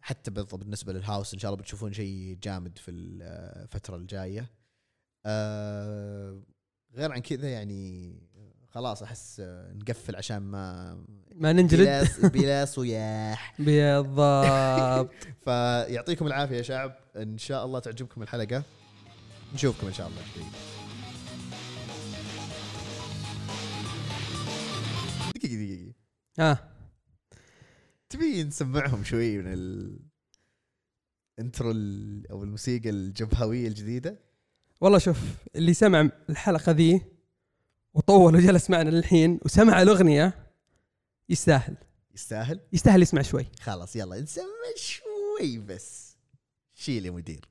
A: حتى بالنسبة للهاوس إن شاء الله بتشوفون شيء جامد في الفترة الجاية. آه، غير عن كذا يعني خلاص أحس نقفل عشان ما
B: ما ننجلد
A: بلا بلا صياح
B: بالضبط.
A: فيعطيكم العافية يا شعب. إن شاء الله تعجبكم الحلقة. نشوفكم إن شاء الله قريب دقيقة دقيقة
B: ها.
A: تبي نسمعهم شوي من ال انترو ال- أو الموسيقى الجبهوية الجديدة؟
B: والله شوف اللي سمع الحلقة ذي وطول وجلس معنا للحين وسمع الأغنية يستاهل.
A: يستاهل؟
B: يستاهل يسمع شوي.
A: خلاص يلا نسمع شوي بس. شيل يا مدير.